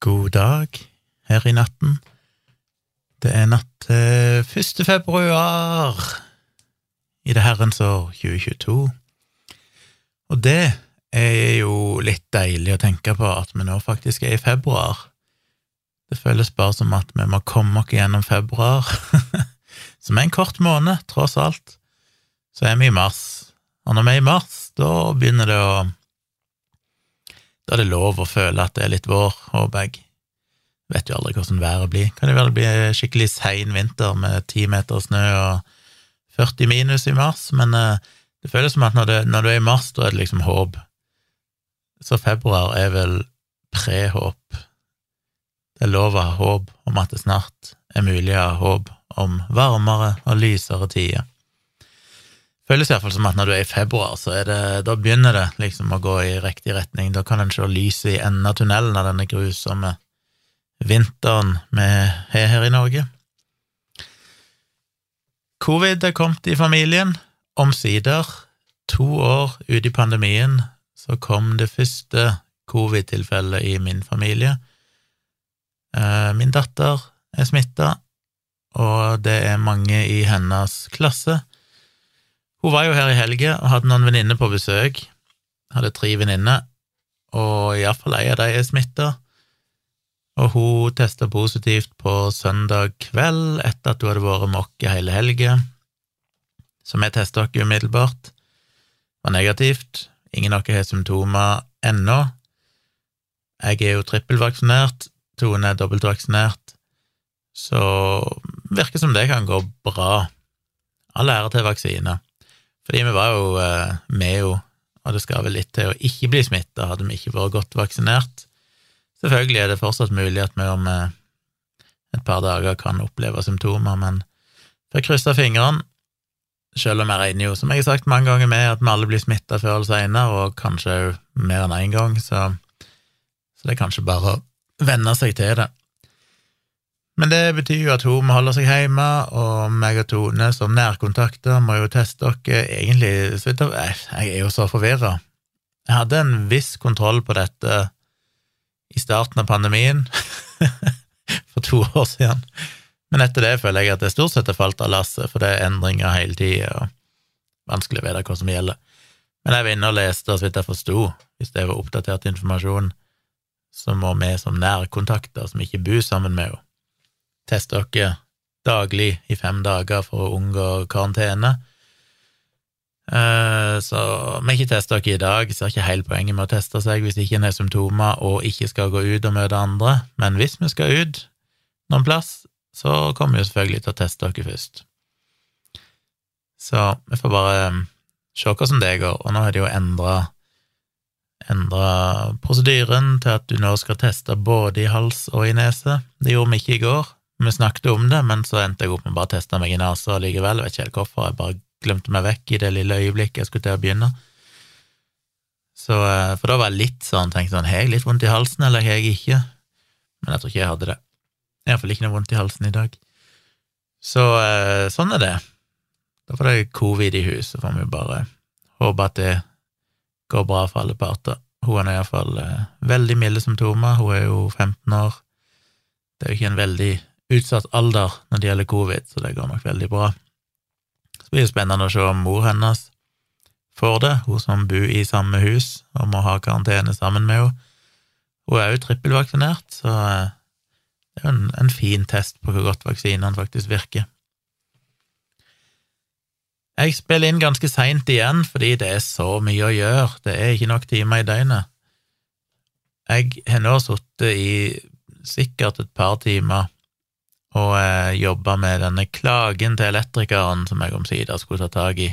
God dag her i natten. Det er natt til 1. februar i det herrens år 2022. Og det er jo litt deilig å tenke på at vi nå faktisk er i februar. Det føles bare som at vi må komme oss gjennom februar, som er en kort måned, tross alt. Så er vi i mars, og når vi er i mars, da begynner det å da er det lov å føle at det er litt vår, og bag. Vet jo aldri hvordan været blir. Kan det vel bli skikkelig sein vinter med ti meter snø og 40 minus i mars, men uh, det føles som at når, det, når, du er i mars, da er det liksom håp. Så februar er vel pre-håp. Det er lov å ha håp om at det snart er mulig å ha håp om varmere og lysere tider føles iallfall som at når du er i februar, så er det, da begynner det liksom å gå i riktig retning. Da kan en se lyset i enden av tunnelen av denne grusomme vinteren vi har her i Norge. Covid er kommet i familien, omsider. To år ute i pandemien så kom det første covid-tilfellet i min familie. Eh, min datter er smitta, og det er mange i hennes klasse hun var jo her i helga og hadde noen venninner på besøk. Hadde tre venninner, og iallfall ei av de er smitta. Og hun testa positivt på søndag kveld etter at hun hadde vært mokke hele helga. Så vi testa oss umiddelbart. Var negativt. Ingen av oss har symptomer ennå. Jeg er jo trippelvaksinert, Tone er dobbeltvaksinert, så virker som det kan gå bra. All ære til vaksine. Fordi vi var jo eh, med jo, og det skal vel litt til å ikke bli smitta, hadde vi ikke vært godt vaksinert. Selvfølgelig er det fortsatt mulig at vi om eh, et par dager kan oppleve symptomer, men får krysse fingrene, selv om jeg regner jo, som jeg har sagt mange ganger med, at vi alle blir smitta før eller seinere, og kanskje mer enn én en gang, så, så det er kanskje bare å venne seg til det. Men det betyr jo at hun må holde seg hjemme, og meg og Tone som nærkontakter må jo teste dere egentlig Jeg er jo så forvirra. Jeg hadde en viss kontroll på dette i starten av pandemien, for to år siden, men etter det føler jeg at det stort sett har falt av lasset, for det er endringer hele tida, og vanskelig å vite hva som gjelder. Men jeg var inne og leste, så vidt jeg forsto, hvis det var oppdatert informasjon, så må vi som nærkontakter, som ikke bor sammen med henne, teste dere daglig i fem dager for å unngå karantene. Så så vi ikke tester dere i dag, ser ikke helt poenget med å teste seg hvis ikke en har symptomer og ikke skal gå ut og møte andre, men hvis vi skal ut noen plass, så kommer vi selvfølgelig til å teste dere først. Så vi får bare eh, se hvordan det går, og nå har de jo endra endra prosedyren til at du nå skal teste både i hals og i nese. Det gjorde vi ikke i går. Vi snakket om det, men så endte jeg opp med bare å teste meg i nesa likevel. Jeg vet ikke helt hvorfor, jeg bare glemte meg vekk i det lille øyeblikket jeg skulle til å begynne. Så, eh, for da var jeg litt sånn, tenkte sånn, har jeg litt vondt i halsen, eller har jeg ikke? Men jeg tror ikke jeg hadde det. Iallfall ikke noe vondt i halsen i dag. Så eh, sånn er det. Da får det covid i hus, så får vi bare håpe at det går bra for alle parter. Hun har iallfall eh, veldig milde symptomer, hun er jo 15 år. Det er jo ikke en veldig utsatt alder når det gjelder covid, så det går nok veldig bra. Så blir det spennende å se om mor hennes får det, hun som bor i samme hus og må ha karantene sammen med henne. Hun er jo trippelvaksinert, så eh, det er jo en, en fin test på hvor godt vaksinene faktisk virker. Jeg spiller inn ganske seint igjen fordi det er så mye å gjøre, det er ikke nok timer i døgnet. Jeg har nå sittet i sikkert et par timer og eh, jobba med denne klagen til elektrikeren som jeg omsider skulle ta tak i.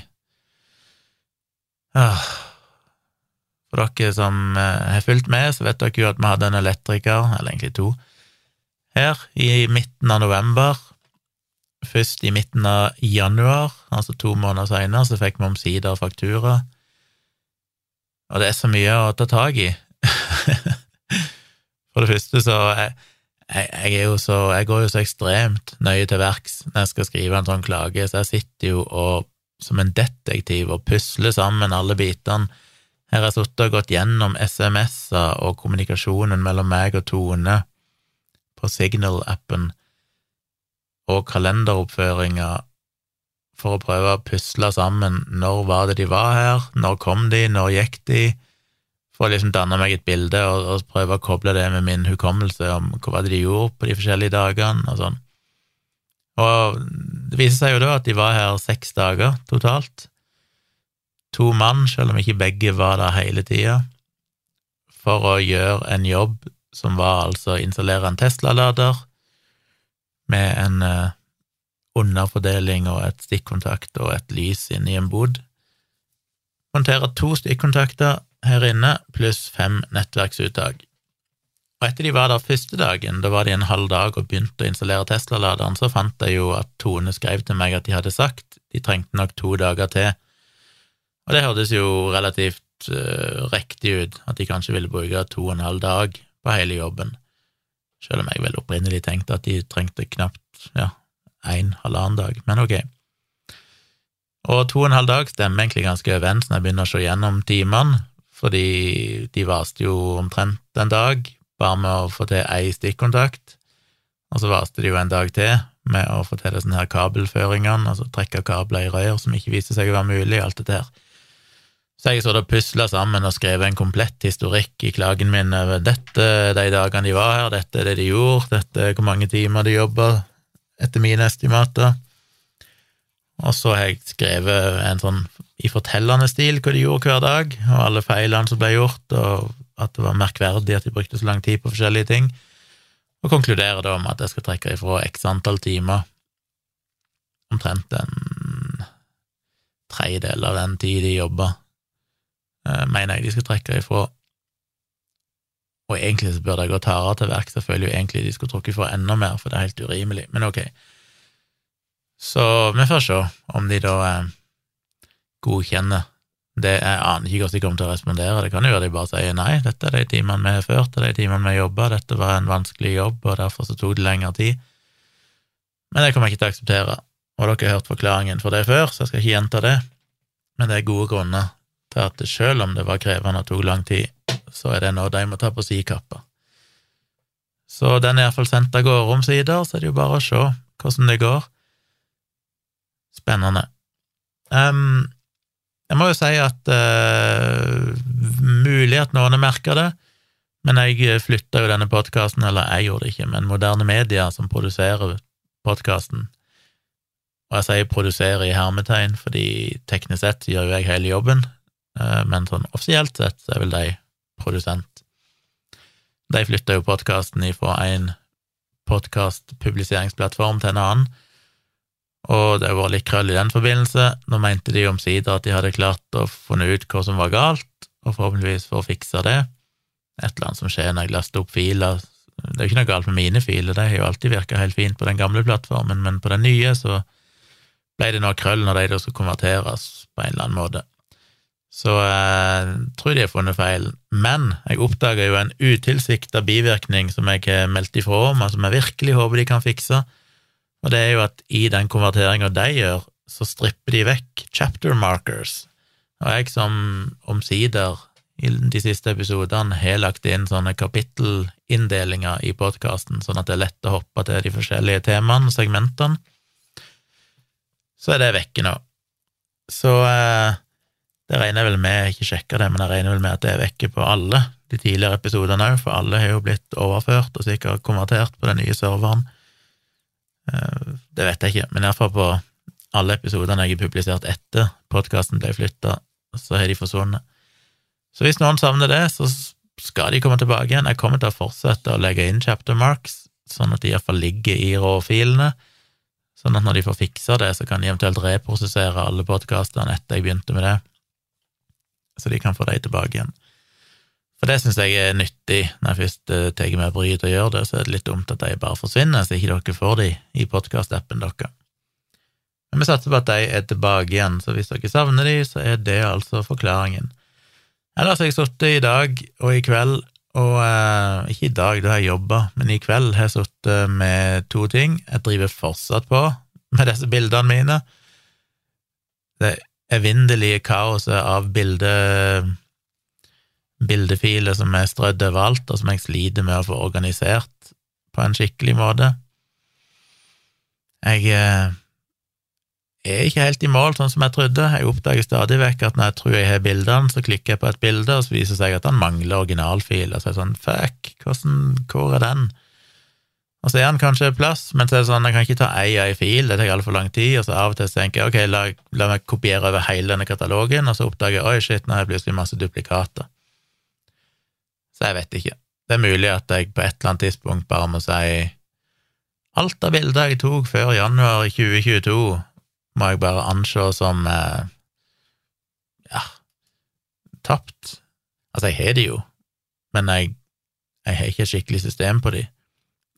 Ah. For dere som eh, har fulgt med, så vet dere jo at vi hadde en elektriker, eller egentlig to, her i midten av november. Først i midten av januar, altså to måneder seinere, så fikk vi omsider faktura. Og det er så mye å ta tak i. For det første så jeg, jeg, jeg, jo så, jeg går jo så ekstremt nøye til verks når jeg skal skrive en sånn klage, så jeg sitter jo og, som en detektiv og pusler sammen alle bitene. Her har jeg sittet og gått gjennom SMS-er og kommunikasjonen mellom meg og Tone på Signal-appen og kalenderoppføringa for å prøve å pusle sammen når var det de var her, når kom de, når gikk de, for å liksom danne meg et bilde og, og prøve å koble det med min hukommelse om hva de gjorde på de forskjellige dagene og sånn. Og det viser seg jo da at de var her seks dager totalt. To mann, selv om ikke begge var der hele tida, for å gjøre en jobb som var altså å installere en Tesla-lader med en uh, underfordeling og et stikkontakt og et lys inne i en bod. Montere to stikkontakter her inne, pluss fem nettverksuttak. Og etter de var der første dagen, da var de en halv dag og begynte å installere Tesla-laderen, så fant jeg jo at Tone skrev til meg at de hadde sagt de trengte nok to dager til. Og det hørtes jo relativt uh, riktig ut, at de kanskje ville bruke to og en halv dag på hele jobben, selv om jeg vel opprinnelig tenkte at de trengte knapt ja, en halvannen dag, men ok. Og to og en halv dag stemmer egentlig ganske overens når jeg begynner å se gjennom timene, fordi de varte jo omtrent en dag, bare med å få til ei stikkontakt, og så varte de jo en dag til med å få til disse her kabelføringene, altså trekke kabler i rør som ikke viste seg å være mulig, alt dette her. Så jeg så da pusla sammen og skrev en komplett historikk i klagen min over dette de dagene de var her, dette er det de gjorde, dette er hvor mange timer de jobba, etter mine estimater. Og så har jeg skrevet en sånn i fortellende stil hva de gjorde hver dag, og alle feilene som ble gjort, og at det var merkverdig at de brukte så lang tid på forskjellige ting, og konkluderer da med at jeg skal trekke ifra x antall timer, omtrent en tredjedel av den tid de jobba, eh, mener jeg de skal trekke ifra. Og egentlig så burde jeg gått hardere til verks, selvfølgelig egentlig de skulle trukket ifra enda mer, for det er helt urimelig, men ok. Så vi får se om de da eh, godkjenner det. Jeg aner ikke hvordan de kommer til å respondere, det kan jo være de bare sier nei, dette er de timene vi har ført, det er de timene vi jobba, dette var en vanskelig jobb, og derfor så tok det lengre tid. Men det kommer jeg ikke til å akseptere, og dere har hørt forklaringen for det før, så jeg skal ikke gjenta det, men det er gode grunner til at selv om det var krevende og tok lang tid, så er det nå de må ta på si kappa. Så den er iallfall sendt av gårde omsider, så er det jo bare å se hvordan det går. Spennende. Um, jeg må jo si at uh, mulig at noen har merka det, men jeg flytta jo denne podkasten, eller jeg gjorde det ikke, men Moderne Media, som produserer podkasten, og jeg sier produserer i hermetegn, fordi teknisk sett gjør jo jeg hele jobben, uh, men sånn offisielt sett så er vel de produsent. De flytta jo podkasten fra en podkastpubliseringsplattform til en annen, og det var litt krøll i den forbindelse. Nå mente de omsider at de hadde klart å funne ut hva som var galt, og forhåpentligvis få fiksa det. Et eller annet som skjer når jeg laster opp filer. Det er jo ikke noe galt med mine filer, de har jo alltid virka helt fint på den gamle plattformen, men på den nye så ble det noe krøll når de da skulle konverteres på en eller annen måte. Så jeg tror de har funnet feil. Men jeg oppdaga jo en utilsikta bivirkning som jeg har meldt ifra om, og som jeg virkelig håper de kan fikse, og det er jo at i den konverteringa de gjør, så stripper de vekk chapter markers. Og jeg som omsider i de siste episodene har lagt inn sånne kapittelinndelinger i podkasten, sånn at det er lett å hoppe til de forskjellige temaene og segmentene, så er det vekke nå. Så eh, det regner jeg vel med, jeg ikke sjekka det, men jeg regner vel med at det er vekke på alle de tidligere episodene òg, for alle har jo blitt overført og sikkert konvertert på den nye serveren. Eh, det vet jeg ikke, men iallfall på alle episodene jeg har publisert etter podkasten ble flytta, så har de forsvunnet. Så hvis noen savner det, så skal de komme tilbake igjen. Jeg kommer til å fortsette å legge inn chapter marks, sånn at de iallfall ligger i råfilene, sånn at når de får fiksa det, så kan de eventuelt reprosessere alle podkastene etter jeg begynte med det så de kan få dem tilbake igjen. For det syns jeg er nyttig, når jeg først uh, tar meg bryet og gjør det, så er det litt dumt at de bare forsvinner, så ikke dere får de i podkastappen deres. Men vi satser på at de er tilbake igjen, så hvis dere savner de, så er det altså forklaringen. Ellers har jeg sittet i dag og i kveld, og uh, ikke i dag, da har jeg jobba, men i kveld har jeg sittet med to ting. Jeg driver fortsatt på med disse bildene mine. Det evinnelige kaoset av bilde, bildefiler som er strødd overalt, og som jeg sliter med å få organisert på en skikkelig måte. Jeg eh, er ikke helt i mål sånn som jeg trodde. Jeg oppdager stadig vekk at når jeg tror jeg har bildene, så klikker jeg på et bilde, og så viser det seg at han mangler originalfil, og så er det sånn fuck, hvordan, hvor er den? Og så er han kanskje plass, men så er det sånn, jeg kan ikke ta ei og ei fil, det tar altfor lang tid, og så av og til tenker jeg ok, la, la, meg kopiere over hele denne katalogen, og så oppdager jeg oi, shit, nå har jeg plutselig masse duplikater. Så jeg vet ikke. Det er mulig at jeg på et eller annet tidspunkt bare må si alt av bilder jeg tok før januar 2022, må jeg bare anse som eh, ja, tapt. Altså, jeg har de jo, men jeg, jeg har ikke skikkelig system på de.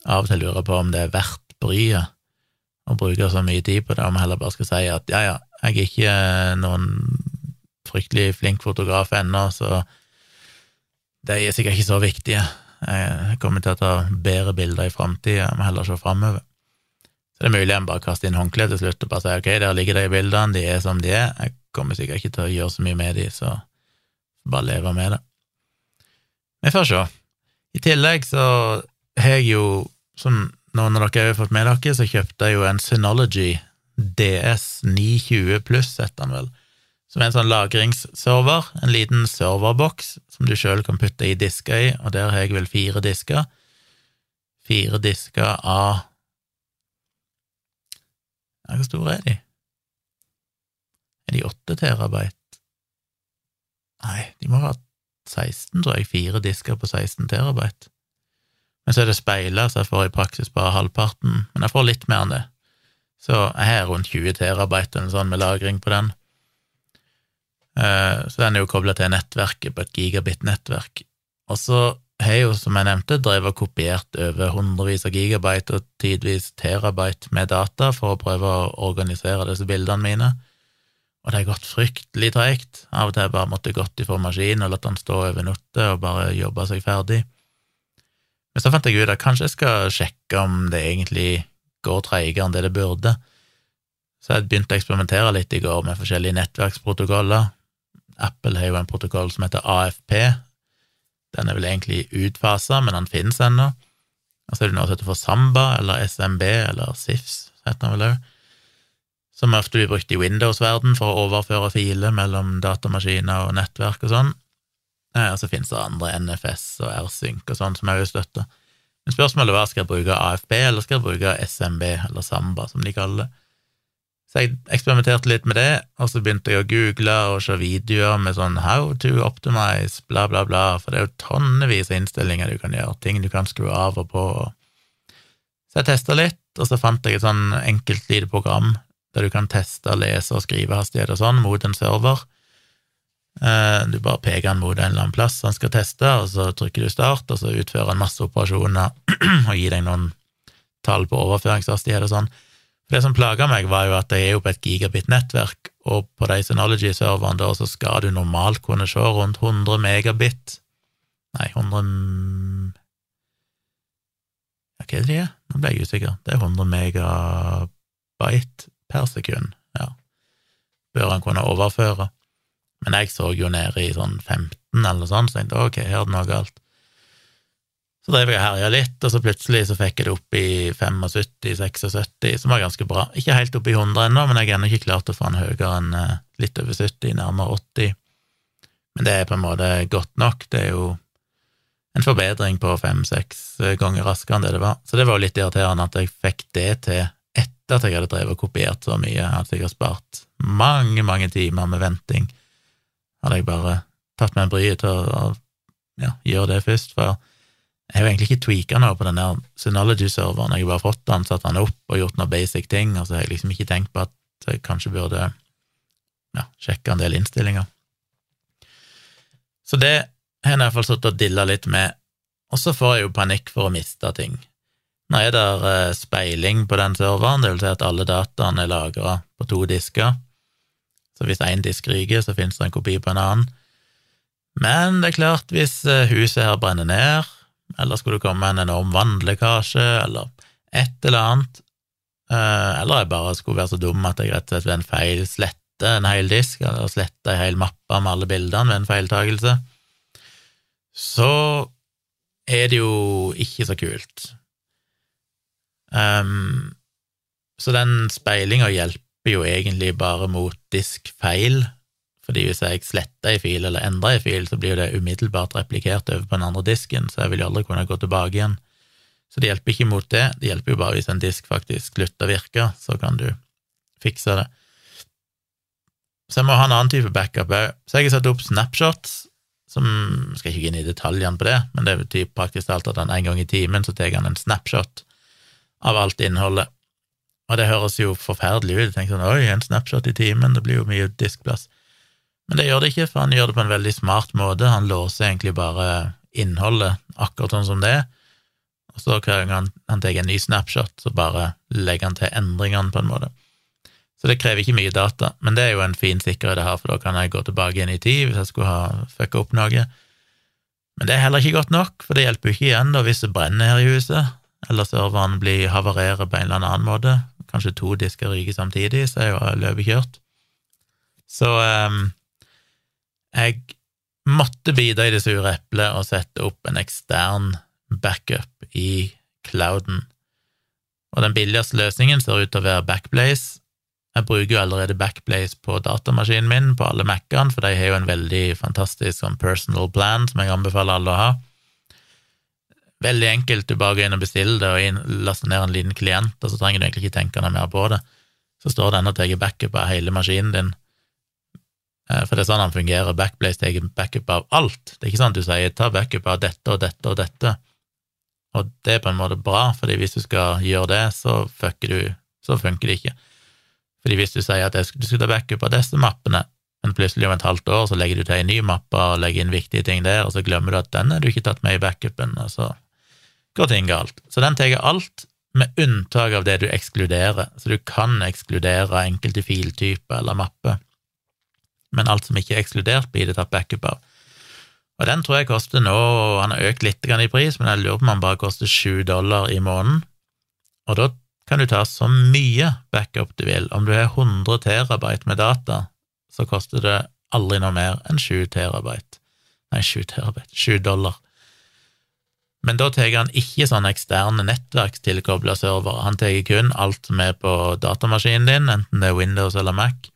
Av og til lurer jeg på om det er verdt bryet å bruke så mye tid på det, om jeg heller bare skal si at ja, ja, jeg er ikke noen fryktelig flink fotograf ennå, så de er sikkert ikke så viktige. Jeg kommer til å ta bedre bilder i framtida, må heller se framover. Så det er mulig jeg bare kaster inn håndkleet til slutt og bare sier ok, der ligger de bildene, de er som de er, jeg kommer sikkert ikke til å gjøre så mye med de, så bare leve med det. Vi får se. I tillegg så har jeg jo, som noen av dere har fått med dere, så kjøpte jeg jo en Synology DS 920 pluss, heter den vel, som er en sånn lagringsserver, en liten serverboks som du sjøl kan putte i disker i, og der har jeg vel fire disker. Fire disker av ja, Hvor store er de? Er de åtte terabyte? Nei, de må ha 16, tror jeg. Fire disker på 16 terabyte. Men så er det speila, så jeg får i praksis bare halvparten, men jeg får litt mer enn det. Så jeg har rundt 20 terabyte eller sånn med lagring på den. Eh, så den er jo kobla til nettverket på et gigabit-nettverk. Og så har jeg jo, som jeg nevnte, drevet og kopiert over hundrevis av gigabyte og tidvis terabyte med data for å prøve å organisere disse bildene mine. Og det har gått fryktelig treigt. Av og til har jeg bare måttet gått ifra maskinen og latt den stå over natta og bare jobba seg ferdig. Men så fant jeg ut at kanskje jeg skal sjekke om det egentlig går treigere enn det det burde. Så jeg begynte å eksperimentere litt i går med forskjellige nettverksprotokoller. Apple har jo en protokoll som heter AFP. Den er vel egentlig utfasa, men den finnes ennå. Og så er det noe som heter for Samba, eller SMB, eller SIFS, heter den vel òg. Som ofte blir brukt i Windows-verden for å overføre filer mellom datamaskiner og nettverk og sånn. Og så finnes det andre NFS og R-Sync og sånn som òg støtter. støtte. Men spørsmålet var skal jeg bruke AFB eller skal jeg bruke SMB, eller Samba, som de kaller det. Så jeg eksperimenterte litt med det, og så begynte jeg å google og se videoer med sånn how to optimize, bla, bla, bla, for det er jo tonnevis av innstillinger du kan gjøre, ting du kan skru av og på. Så jeg testa litt, og så fant jeg et sånn enkelt lite program der du kan teste lese- og skrivehastighet og sånn mot en server. Eh, du bare peker den mot en eller annen plass han skal teste, og så trykker du start, og så utfører han masse operasjoner og gir deg noen tall på overføringshastighet og sånn. Det som plaga meg, var jo at jeg er jo på et gigabit-nettverk, og på de Synology-serverne da så skal du normalt kunne se rundt 100 megabit Nei, 100 Hva er det de er? Nå ble jeg usikker. Det er 100 megabyte per sekund, ja. Bør han kunne overføre. Men jeg så jo nede i sånn 15 eller sånn, så tenkte ok, her er det noe galt. Så drev jeg og herja litt, og så plutselig så fikk jeg det opp i 75-76, som var ganske bra. Ikke helt opp i 100 ennå, men jeg har ennå ikke klart å få den høyere enn eh, litt over 70, nærmere 80. Men det er på en måte godt nok. Det er jo en forbedring på fem-seks ganger raskere enn det det var. Så det var jo litt irriterende at jeg fikk det til etter at jeg hadde drevet og kopiert så mye. Jeg hadde spart mange, mange timer med venting hadde jeg bare tatt meg bryet til å ja, gjøre det først, for jeg har jo egentlig ikke tweaka noe på den der Synology-serveren, jeg har bare fått den, satt den opp og gjort noen basic ting, og så har jeg liksom ikke tenkt på at jeg kanskje burde ja, sjekke en del innstillinger. Så det har jeg i hvert fall sittet og dilla litt med, og så får jeg jo panikk for å miste ting. Nå er det eh, speiling på den serveren, det vil si at alle dataene er lagra på to disker, så hvis én disk ryker, så finnes det en kopi på en annen. Men det er klart, hvis eh, huset her brenner ned, eller skulle det komme en enorm vannlekkasje, eller et eller annet, eh, eller jeg bare skulle være så dum at jeg rett og slett ved en feil slette en hel disk, eller slette ei hel mappe med alle bildene ved en feiltagelse, så er det jo ikke så kult. Um, så den speilinga hjelper jo egentlig bare mot diskfeil, fordi hvis jeg sletter en fil eller endrer en fil, så blir det umiddelbart replikert over på den andre disken, så jeg vil jo aldri kunne gå tilbake igjen. Så det hjelper ikke mot det, det hjelper jo bare hvis en disk faktisk slutter å virke, så kan du fikse det. Så jeg må ha en annen type backup òg. Så jeg har satt opp snapshots, som skal ikke gå inn i detaljene på det, men det betyr praktisk talt at han en gang i timen så tar han en snapshot av alt innholdet. Og det høres jo forferdelig ut. Jeg tenker sånn, oi, en snapshot i timen, det blir jo mye diskplass. Men det gjør det ikke, for han gjør det på en veldig smart måte. Han låser egentlig bare innholdet akkurat sånn som det og så gang han, han tar en ny snapshot, så bare legger han til endringene, på en måte. Så det krever ikke mye data, men det er jo en fin sikkerhet det har, for da kan jeg gå tilbake igjen i tid hvis jeg skulle ha fucka opp noe. Men det er heller ikke godt nok, for det hjelper jo ikke igjen da hvis det brenner her i huset, eller serveren blir havarerer på en eller annen måte, kanskje to disker ryker samtidig, så er jo løpet kjørt. Så um, jeg måtte bite i det sure eplet og sette opp en ekstern backup i clouden. Og den billigste løsningen ser ut til å være Backblaze, jeg bruker jo allerede Backblaze på datamaskinen min, på alle Mac-ene, for de har jo en veldig fantastisk sånn personal plan som jeg anbefaler alle å ha. Veldig enkelt, du bare går inn og bestiller det og laster ned en liten klient, og så trenger du egentlig ikke tenke noe mer på det. Så står det ennå og tar backup av hele maskinen din. Eh, for det er sånn han fungerer. Backblaze tar backup av alt. Det er ikke sånn at du sier 'ta backup av dette og dette og dette'. Og det er på en måte bra, fordi hvis du skal gjøre det, så du, så funker det ikke. Fordi hvis du sier at du skal ta backup av disse mappene, men plutselig om et halvt år så legger du til ei ny mappe og legger inn viktige ting der, og så glemmer du at den er du ikke tatt med i backupen, og så går ting galt. Så den tar alt, med unntak av det du ekskluderer. Så du kan ekskludere enkelte filtyper eller mapper, men alt som ikke er ekskludert, blir det tatt backup av. Og den tror jeg koster nå, han har økt litt i pris, men jeg lurer på om han bare koster sju dollar i måneden. Og da kan du ta så mye backup du vil. Om du har 100 terabyte med data, så koster det aldri noe mer enn 7 terabyte. Nei, 7 terabyte, 7 dollar. Men da tar han ikke sånne eksterne nettverkstilkobla servere, han tar kun alt som er på datamaskinen din, enten det er Windows eller Mac,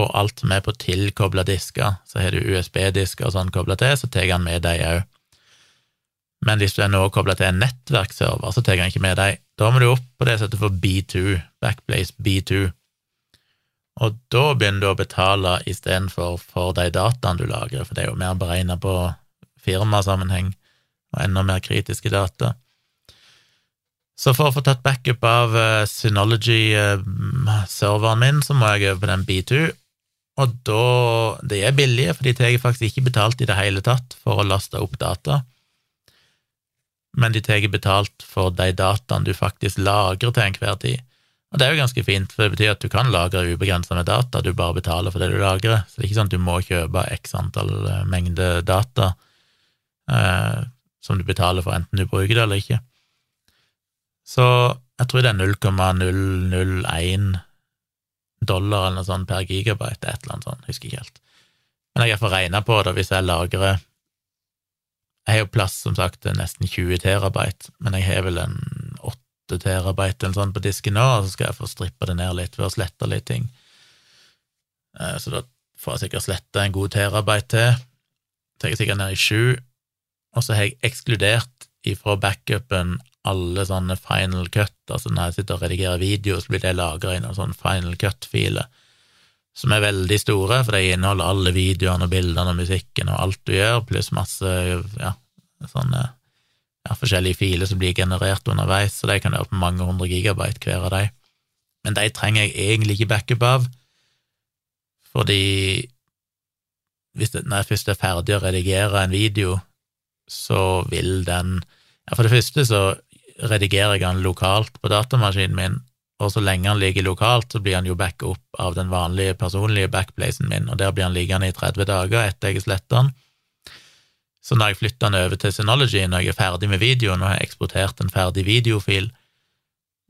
og alt som er på tilkobla disker. Så har du USB-disker og sånn kobla til, så tar han med de òg. Men hvis du er nå kobla til en nettverksserver, så tar han ikke med de. Da må du opp på det som heter for B2, Backblaze B2, og da begynner du å betale istedenfor for de dataene du lagrer, for det er jo mer beregna på firmasammenheng og enda mer kritiske data. Så for å få tatt backup av uh, Synology-serveren uh, min, så må jeg over på den B2, og da De er billige, for de tar faktisk ikke betalt i det hele tatt for å laste opp data men de tar betalt for de dataene du faktisk lagrer til enhver tid. Og det er jo ganske fint, for det betyr at du kan lagre ubegrenset med data, du bare betaler for det du lagrer. Så det er ikke sånn at du må kjøpe x antall eh, mengde data eh, som du betaler for enten du bruker det eller ikke. Så jeg tror det er 0,001 dollar eller noe sånt per gigabyte, et eller annet sånt, husker ikke helt. Men jeg har fått regna på det, hvis jeg lagrer jeg har jo plass, som sagt, til nesten 20 terabyte, men jeg har vel en 8 terabyte eller sånn på disken nå, og så skal jeg få strippa det ned litt ved å slette litt ting. Eh, så da får jeg sikkert slette en god terabyte til. Tar jeg sikkert ned i 7, og så har jeg ekskludert ifra backupen alle sånne final cut, altså når jeg sitter og redigerer video, så blir det lagra i noen sånne final cut-filer som er veldig store, for de inneholder alle videoene og bildene og musikken og alt du gjør, pluss masse ja, sånne ja, forskjellige filer som blir generert underveis, så de kan være på mange hundre gigabyte hver av de. Men de trenger jeg egentlig ikke backup av, fordi hvis det, når jeg først er ferdig å redigere en video, så vil den ja, For det første så redigerer jeg den lokalt på datamaskinen min, og så lenge han ligger lokalt, så blir han jo backa opp av den vanlige personlige backplacen min, og der blir han liggende i 30 dager etter jeg sletter han. Så når jeg flytter han over til Synology, når jeg er ferdig med videoen og har eksportert en ferdig videofil,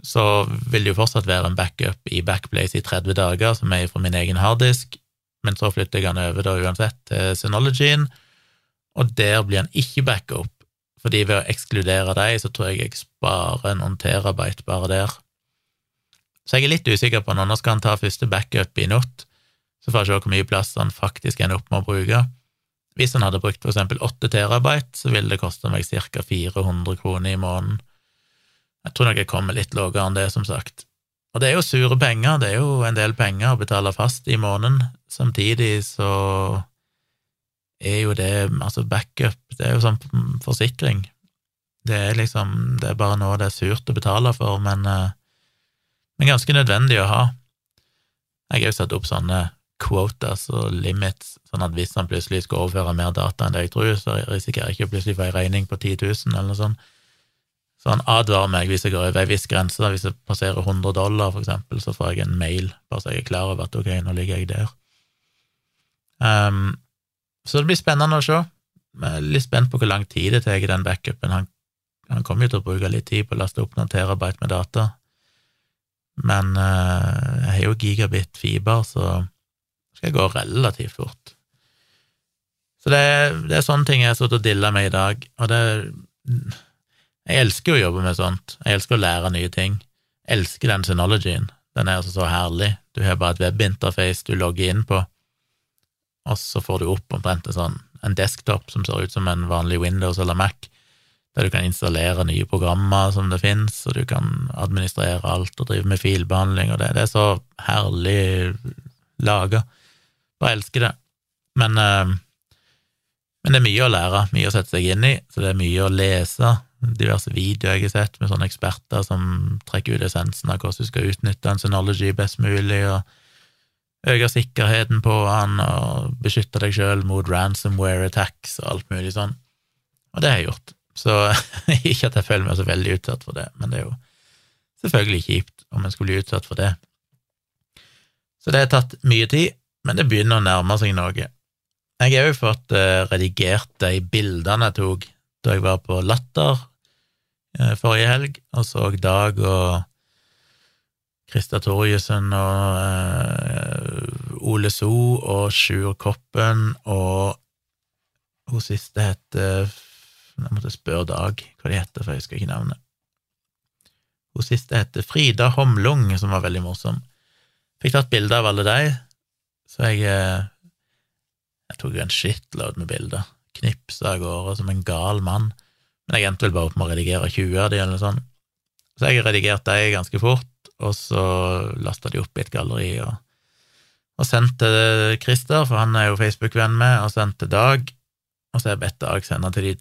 så vil det jo fortsatt være en backup i backplace i 30 dager, som er fra min egen harddisk, men så flytter jeg han over da uansett til Synologyen, og der blir han ikke backa opp, fordi ved å ekskludere dem, så tror jeg jeg sparer noen terabyte bare der. Så jeg er litt usikker på når nå skal han ta første backup i natt, så får jeg se hvor mye plass han faktisk ender opp med å bruke. Hvis han hadde brukt for eksempel 8 terabyte, så ville det koste meg ca. 400 kroner i måneden. Jeg tror nok jeg kommer litt lavere enn det, som sagt. Og det er jo sure penger, det er jo en del penger å betale fast i måneden. Samtidig så er jo det altså backup, det er jo sånn forsikring. Det er liksom Det er bare noe det er surt å betale for, men, eh, men ganske nødvendig å ha. Jeg har jo satt opp sånne quotas og limits, sånn at hvis han plutselig skal overføre mer data enn det jeg tror, så risikerer jeg ikke å plutselig få ei regning på 10 000 eller noe sånt. Så han advarer meg hvis jeg går over ei viss grense, hvis jeg passerer 100 dollar, for eksempel, så får jeg en mail, bare så jeg er klar over at ok, nå ligger jeg der. Um, så det blir spennende å se. Jeg er litt spent på hvor lang tid det tar den backupen. Han, han kommer jo til å bruke litt tid på å laste opp noen terabyte med data, men uh, jeg har jo gigabit fiber, så skal jeg gå relativt fort. Så det, det er sånne ting jeg har stått og dilla med i dag, og det Jeg elsker å jobbe med sånt. Jeg elsker å lære nye ting. Jeg elsker den synologyen. Den er altså så herlig. Du har bare et webinterface du logger inn på, og så får du opp omtrent en sånn en desktop som ser ut som en vanlig Windows eller Mac, der du kan installere nye programmer som det fins, og du kan administrere alt og drive med filbehandling, og det, det er så herlig laga. Bare elsker det. Men, øh, men det er mye å lære, mye å sette seg inn i, så det er mye å lese. Diverse videoer jeg har sett med sånne eksperter som trekker ut essensen av hvordan du skal utnytte en synology best mulig, og øke sikkerheten på han og beskytte deg sjøl mot ransomware attacks og alt mulig sånn. Og det har jeg gjort. Så ikke at jeg føler meg så veldig utsatt for det, men det er jo selvfølgelig kjipt om jeg skulle bli utsatt for det. Så det har tatt mye tid, men det begynner å nærme seg noe. Jeg har jo fått uh, redigert de bildene jeg tok da jeg var på Latter uh, forrige helg og så Dag og Krista Torjussen og eh, Ole So og Sjur Koppen og hun siste heter Jeg måtte spørre Dag hva de heter, for jeg husker ikke navnet. Hun siste heter Frida Homlung, som var veldig morsom. Fikk tatt bilde av alle de, så jeg uh, Jeg tok jo en shitload med bilder. Knipsa av gårde som en gal mann. Men jeg endte vel bare opp med å redigere 20 av de, eller noe sånt. Så jeg har redigert de ganske fort, og så lasta de opp i et galleri og, og sendte Christer, for han er jo Facebook-venn med, og sendte Dag, og så har jeg bedt Dag sende til de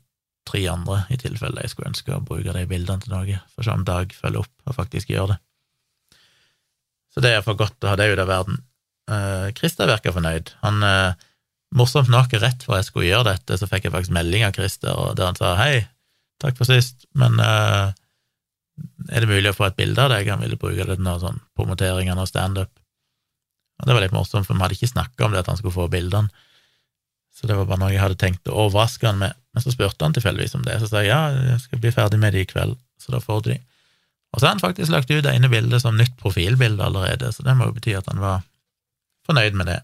tre andre, i tilfelle jeg skulle ønske å bruke de bildene til noe, for se om Dag følger opp og faktisk gjør det. Så det er for godt å ha det ut av verden. Uh, Christer virker fornøyd. Han uh, Morsomt nok, rett før jeg skulle gjøre dette, så fikk jeg faktisk melding av Christer, der han sa hei, takk for sist, men uh, er det mulig å få et bilde av deg? Han ville bruke det til noe sånn promotering av standup. Og det var litt morsomt, for vi hadde ikke snakka om det at han skulle få bildene, så det var bare noe jeg hadde tenkt å overraske han med. Men så spurte han tilfeldigvis om det, så sa jeg ja, jeg skal bli ferdig med det i kveld, så da får du de. Og så har han faktisk lagt ut det ene bildet som nytt profilbilde allerede, så det må jo bety at han var fornøyd med det.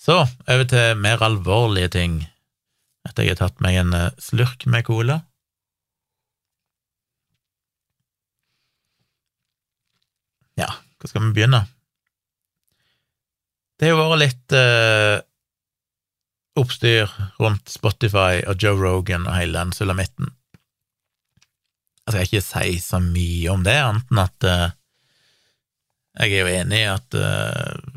Så over til mer alvorlige ting, etter jeg har tatt meg en eh, slurk med cola. Ja, hvor skal vi begynne? Det har jo vært litt eh, oppstyr rundt Spotify og Joe Rogan og hele den sulamitten. Altså, jeg skal ikke si så mye om det, annet enn at eh, jeg er jo enig i at eh,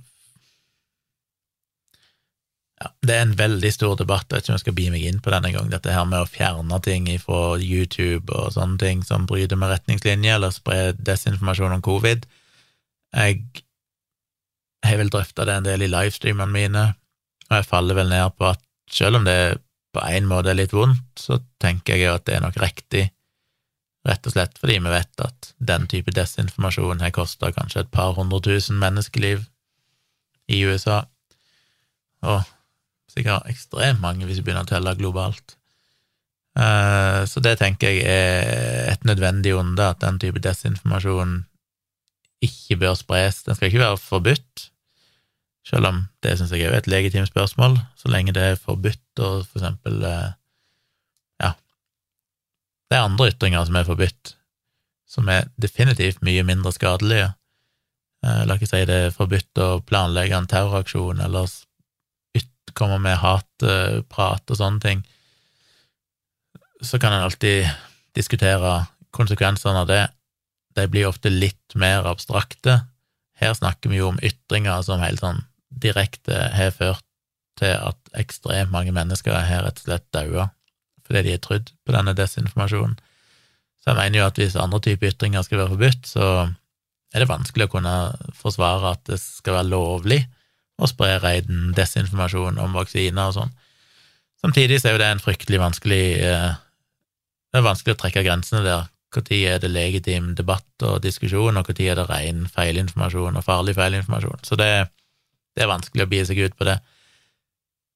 ja, det er en veldig stor debatt, jeg vet ikke om jeg skal bi meg inn på denne gang, dette her med å fjerne ting fra YouTube og sånne ting som bryter med retningslinjer, eller spre desinformasjon om covid. Jeg har vel drøfta det en del i livestreamene mine, og jeg faller vel ned på at selv om det på en måte er litt vondt, så tenker jeg jo at det er nok riktig, rett og slett fordi vi vet at den type desinformasjon har kosta kanskje et par hundre tusen menneskeliv i USA, og sikkert ekstremt mange hvis vi begynner å telle globalt. Eh, så det tenker jeg er et nødvendig onde, at den type desinformasjon ikke bør spres. Den skal ikke være forbudt, selv om det syns jeg er et legitimt spørsmål, så lenge det er forbudt å for eksempel eh, ja, Det er andre ytringer som er forbudt, som er definitivt mye mindre skadelige. Eh, la ikke si det er forbudt å planlegge en terroraksjon eller komme med hatprat og sånne ting. Så kan en alltid diskutere konsekvensene av det. De blir ofte litt mer abstrakte. Her snakker vi jo om ytringer som helt sånn direkte har ført til at ekstremt mange mennesker har rett og slett daua fordi de har trodd på denne desinformasjonen. Så jeg mener jo at hvis andre typer ytringer skal være forbudt, så er det vanskelig å kunne forsvare at det skal være lovlig å spre reiden desinformasjon om vaksiner og sånn. Samtidig så er jo det en fryktelig vanskelig eh, Det er vanskelig å trekke grensene der. Når er det legitim debatt og diskusjon, og når er det ren feilinformasjon og farlig feilinformasjon? Så det, det er vanskelig å bie seg ut på det.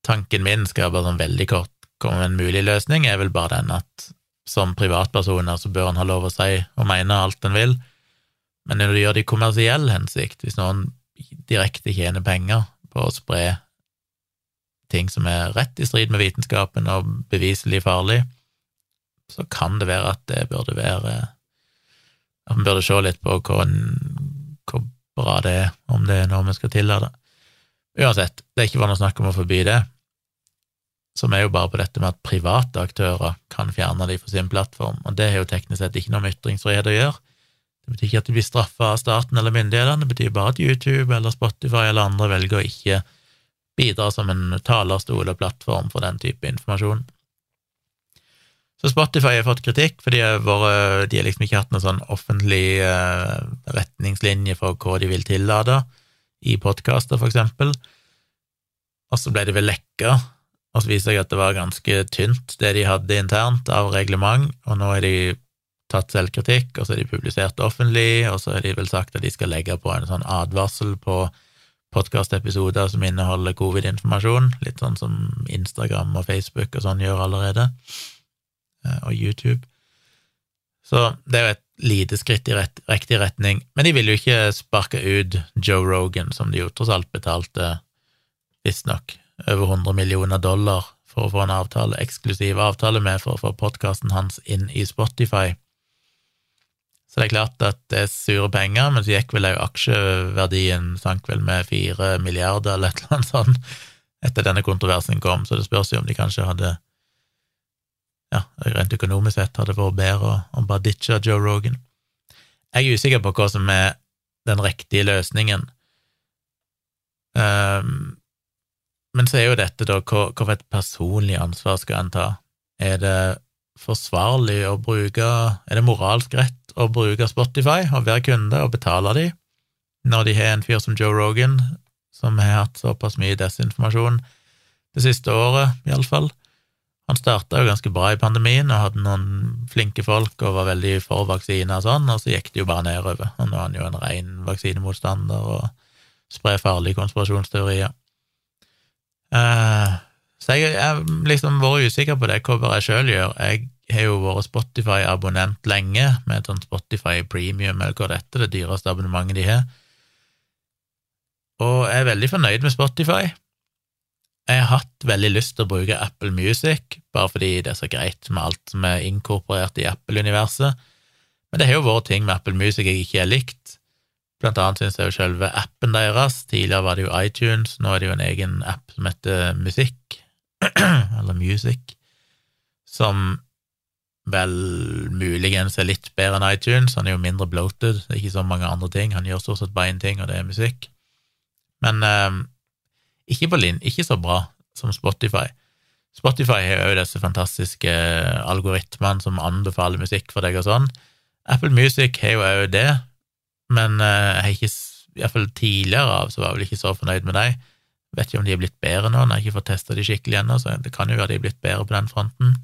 Tanken min, skal bare sånn veldig kort komme med en mulig løsning, er vel bare den at som privatpersoner så bør en ha lov å si og mene alt en vil, men når du gjør det i kommersiell hensikt, hvis noen direkte tjener penger på å spre ting som er rett i strid med vitenskapen og beviselig farlig, så kan det være at det burde være At vi burde se litt på hvor, hvor bra det er, om det er noe vi skal tillate. Uansett, det er ikke bare noe snakk om å forby det, som er jo bare på dette med at private aktører kan fjerne de fra sin plattform, og det har jo teknisk sett ikke noe med ytringsfrihet å gjøre. Det betyr ikke at de blir straffa av staten eller myndighetene, det betyr bare at YouTube eller Spotify eller andre velger å ikke bidra som en talerstol og plattform for den type informasjon. Så Spotify har fått kritikk fordi de har liksom ikke hatt noen sånn offentlig eh, retningslinje for hva de vil tillate i podkaster, for eksempel. Og så ble det vel lekka, og så viste jeg at det var ganske tynt, det de hadde internt av reglement, og nå har de tatt selvkritikk, og så er de publisert offentlig, og så har de vel sagt at de skal legge på en sånn advarsel på podkastepisoder som inneholder covid-informasjon, litt sånn som Instagram og Facebook og sånn gjør allerede, og YouTube. Så det er jo et lite skritt i rett, riktig retning, men de vil jo ikke sparke ut Joe Rogan, som de jo tross alt betalte, visstnok, over 100 millioner dollar for å få en avtale, eksklusiv avtale med for å få podkasten hans inn i Spotify. Så det er klart at det er sure penger, men så gikk vel òg aksjeverdien sank vel med fire milliarder eller et eller annet sånt etter denne kontroversen kom, så det spørs jo om de kanskje hadde ja, rent økonomisk sett hadde vært bedre å bare ditche Joe Rogan. Jeg er usikker på hva som er den riktige løsningen. Um, men så er jo dette, da, hva, for et personlig ansvar skal en ta? Er det forsvarlig å bruke Er det moralsk rett å bruke Spotify og være kunde og betale de, når de har en fyr som Joe Rogan, som har hatt såpass mye desinformasjon det siste året, iallfall? Han starta jo ganske bra i pandemien og hadde noen flinke folk og var veldig for vaksine og sånn, og så gikk det jo bare nedover. Og nå er han jo en ren vaksinemotstander og sprer farlige konspirasjonsteorier. Uh, så jeg har liksom vært usikker på det, hva jeg sjøl gjør. Jeg har jo vært Spotify-abonnent lenge, med et sånt Spotify Premium, eller hva dette er, det dyreste abonnementet de har. Og jeg er veldig fornøyd med Spotify. Jeg har hatt veldig lyst til å bruke Apple Music, bare fordi det er så greit med alt som er inkorporert i Apple-universet, men det har jo vært ting med Apple Music jeg ikke har likt. Blant annet synes jeg jo selve appen deres, tidligere var det jo iTunes, nå er det jo en egen app som heter Musikk, eller Music, som vel muligens er litt bedre enn iTunes. Han er jo mindre bloated, det er ikke så mange andre ting. Han gjør stort sett bare én ting, og det er musikk. Men eh, ikke på linn, ikke så bra som Spotify. Spotify har jo disse fantastiske algoritmene som anbefaler musikk for deg og sånn. Apple Music har jo òg det, men eh, jeg har ikke, iallfall tidligere av, så var jeg vel ikke så fornøyd med dem. Vet ikke om de er blitt bedre nå, når jeg ikke får testa de skikkelig ennå, så det kan jo være de er blitt bedre på den fronten.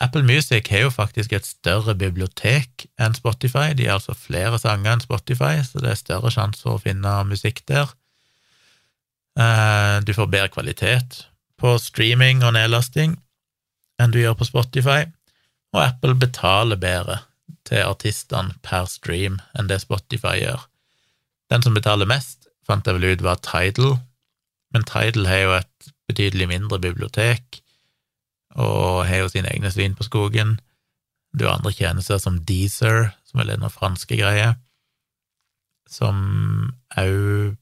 Apple Music har jo faktisk et større bibliotek enn Spotify, de har altså flere sanger enn Spotify, så det er større sjanse for å finne musikk der. Eh, du får bedre kvalitet på streaming og nedlasting enn du gjør på Spotify, og Apple betaler bedre til artistene per stream enn det Spotify gjør. Den som betaler mest, fant jeg vel ut var Tidal, men Tidal har jo et betydelig mindre bibliotek og har jo sine egne svin på skogen. Du har andre tjenester som Deezer, som er noen franske greier, som òg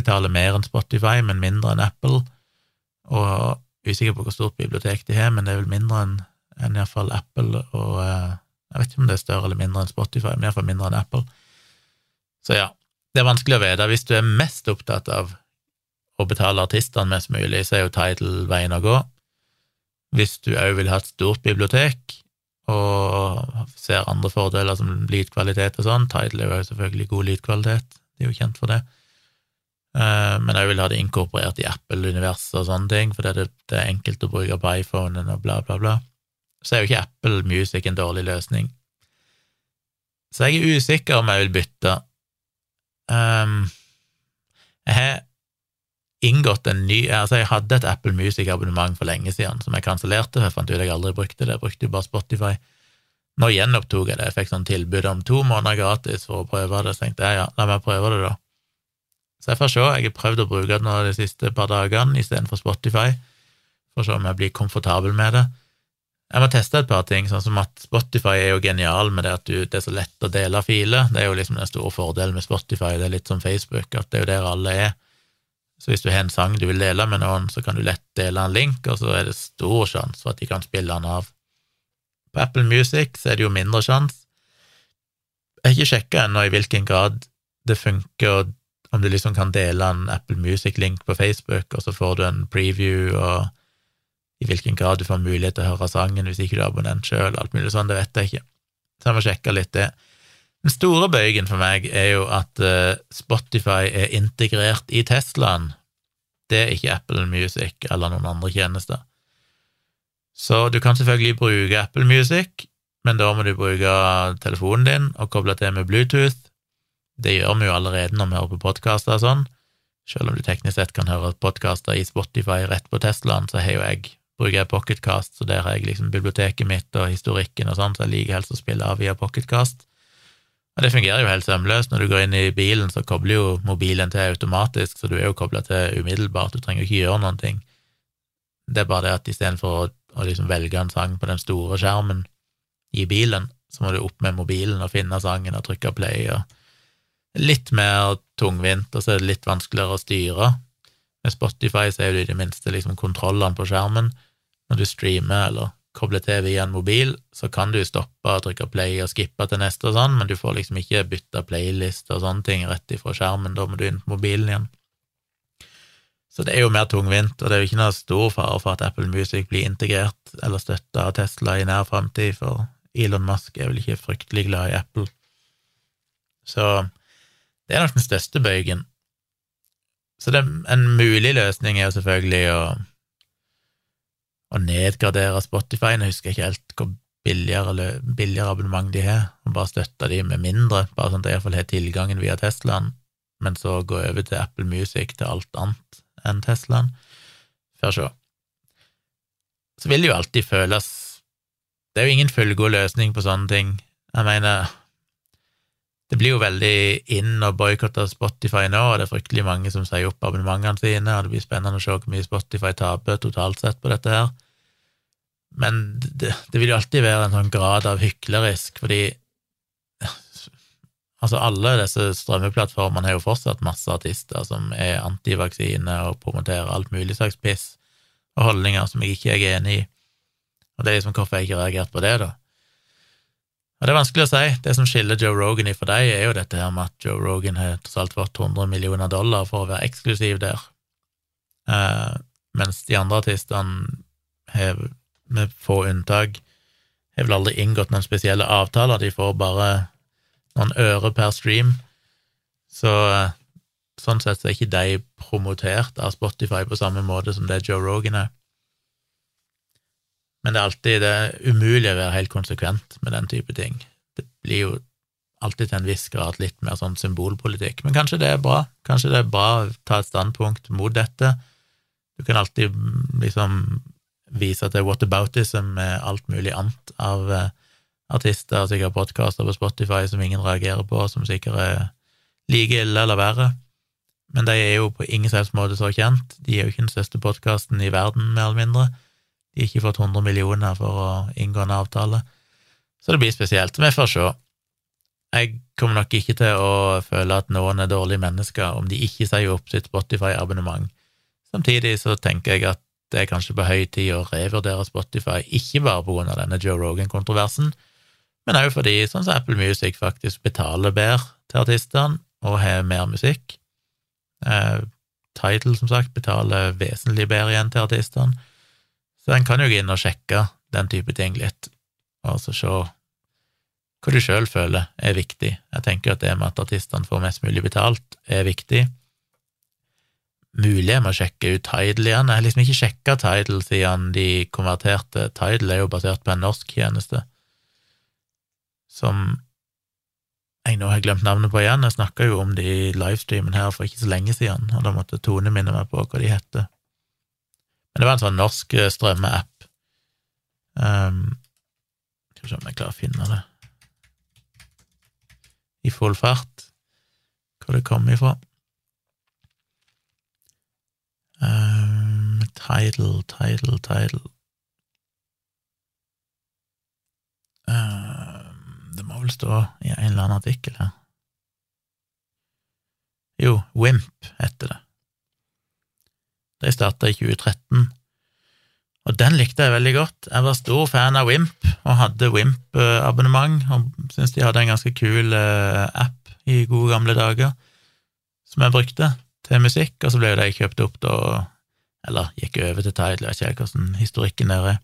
betaler mer enn Spotify, men mindre enn Apple, og usikker på hvor stort bibliotek de har, men det er vel mindre enn enn iallfall Apple, og eh, jeg vet ikke om det er større eller mindre enn Spotify, men iallfall mindre enn Apple. Så ja, det er vanskelig å vite. Hvis du er mest opptatt av å betale artistene mest mulig, så er jo Tidal veien å gå. Hvis du òg vil ha et stort bibliotek, og ser andre fordeler som lydkvalitet og sånn, Tidal er jo selvfølgelig god lydkvalitet, de er jo kjent for det. Eh, men jeg vil ha det inkorporert i Apple-universet og sånne ting, for det, det er enkelt å bruke på iPhonen og bla, bla, bla. Så er jo ikke Apple Music en dårlig løsning. Så jeg er usikker om jeg vil bytte. Um, jeg har inngått en ny Altså, jeg hadde et Apple Music-abonnement for lenge siden som jeg kansellerte, jeg fant ut jeg aldri brukte det, jeg brukte jo bare Spotify. Nå gjenopptok jeg det, jeg fikk sånn tilbud om to måneder gratis for å prøve det, så tenkte jeg ja, la meg prøve det, da. Så jeg får se, jeg har prøvd å bruke det de siste par dagene istedenfor Spotify, for å se om jeg blir komfortabel med det. Jeg må teste et par ting, sånn som at Spotify er jo genial med det at du, det er så lett å dele filer. Det er jo liksom den store fordelen med Spotify, det er litt som Facebook, at det er jo der alle er. Så hvis du har en sang du vil dele med noen, så kan du lett dele en link, og så er det stor sjanse for at de kan spille den av. På Apple Music så er det jo mindre sjanse. Jeg har ikke sjekka ennå i hvilken grad det funker, og om du liksom kan dele en Apple Music-link på Facebook, og så får du en preview og i hvilken grad du får mulighet til å høre sangen hvis ikke du er abonnent sjøl, alt mulig sånn, det vet jeg ikke. Så jeg må sjekke litt det. Den store bøygen for meg er jo at uh, Spotify er integrert i Teslaen. Det er ikke Apple Music eller noen andre tjenester. Så du kan selvfølgelig bruke Apple Music, men da må du bruke telefonen din og koble til med Bluetooth. Det gjør vi jo allerede når vi hører på podkaster og sånn. Selv om du teknisk sett kan høre podkaster i Spotify rett på Teslaen, så har jo jeg bruker jeg Pocketcast, så der har jeg liksom biblioteket mitt og historikken og sånn, så jeg liker helst å spille av via Pocketcast. Og det fungerer jo helt sømløst. Når du går inn i bilen, så kobler jo mobilen til automatisk, så du er jo kobla til umiddelbart, du trenger ikke gjøre noen ting. Det er bare det at istedenfor å, å liksom velge en sang på den store skjermen i bilen, så må du opp med mobilen og finne sangen og trykke play, og litt mer tungvint, og så er det litt vanskeligere å styre. Med Spotify så er det i det minste liksom kontrollene på skjermen, når du streamer eller kobler til via en mobil, så kan du stoppe trykke play og skippe til neste og sånn, men du får liksom ikke bytta playlist og sånne ting rett ifra skjermen, da må du inn på mobilen igjen. Så det er jo mer tungvint, og det er jo ikke noe stor fare for at Apple Music blir integrert eller støtta av Tesla i nær framtid, for Elon Musk er vel ikke fryktelig glad i Apple. Så det er nok den største bøygen. Så det, en mulig løsning er jo selvfølgelig å å nedgradere Spotify. Jeg husker ikke helt hvor billigere, billigere abonnement de har, og bare støtte de med mindre, bare sånn at jeg iallfall har tilgangen via Teslaen, men så gå over til Apple Music til alt annet enn Teslaen. Får så. Så vil det jo alltid føles Det er jo ingen fullgod løsning på sånne ting. Jeg mener det blir jo veldig inn å boikotte Spotify nå, og det er fryktelig mange som sier opp abonnementene sine, og det blir spennende å se hvor mye Spotify taper totalt sett på dette her. Men det, det vil jo alltid være en sånn grad av hyklerisk, fordi altså alle disse strømmeplattformene har jo fortsatt masse artister som er antivaksine og promoterer alt mulig slags piss og holdninger som jeg ikke er enig i, og det er liksom hvorfor jeg ikke har reagert på det, da. Og Det er vanskelig å si. Det som skiller Joe Rogan ifra deg, er jo dette her med at Joe Rogan har tross alt fått 100 millioner dollar for å være eksklusiv der, uh, mens de andre artistene har, med få unntak, har vel aldri inngått noen spesielle avtaler, de får bare noen øre per stream. Så eh, sånn sett så er ikke de promotert av Spotify på samme måte som det Joe Rogan er. Men det er alltid det er umulig å være helt konsekvent med den type ting. Det blir jo alltid til en viss grad litt mer sånn symbolpolitikk. Men kanskje det er bra. Kanskje det er bra å ta et standpunkt mot dette. Du kan alltid liksom vise til whataboutism med alt mulig annet av eh, artister, sikkert podkaster på Spotify som ingen reagerer på, som sikkert er like ille eller verre. Men de er jo på ingen selvs måte så kjent. De er jo ikke den største podkasten i verden, mer eller mindre. De ikke fått 100 millioner for å inngå en avtale. Så det blir spesielt. Vi får se. Jeg kommer nok ikke til å føle at noen er dårlige mennesker om de ikke sier opp sitt Spotify-abonnement. Samtidig så tenker jeg at det er kanskje på høy tid å revurdere Spotify, ikke bare på grunn av denne Joe Rogan-kontroversen, men òg fordi sånn som Apple Music faktisk betaler bedre til artistene og har mer musikk. Eh, Tidal, som sagt, betaler vesentlig bedre igjen til artistene, så en kan jo gå inn og sjekke den type ting litt, og så se hva du sjøl føler er viktig. Jeg tenker at det med at artistene får mest mulig betalt, er viktig. Mulig jeg må sjekke ut Tidal igjen. Jeg har liksom ikke sjekka Tidal siden de konverterte. Tidal er jo basert på en norsk tjeneste som jeg nå har glemt navnet på igjen. Jeg snakka jo om det i livestreamen her for ikke så lenge siden, og da måtte Tone minne meg på hva de heter. Men det var en sånn norsk eh, strømmeapp. Um, skal vi se om jeg klarer å finne det i full fart, hvor det kom ifra. Um, title, title, title um, Det må vel stå i en eller annen artikkel her. Jo, Wimp heter det. De starta i 2013, og den likte jeg veldig godt. Jeg var stor fan av Wimp, og hadde Wimp-abonnement, og syntes de hadde en ganske kul eh, app i gode gamle dager, som jeg brukte til musikk, og så ble de kjøpt opp da, eller gikk over til Tidal, jeg vet ikke hvordan historikken der er.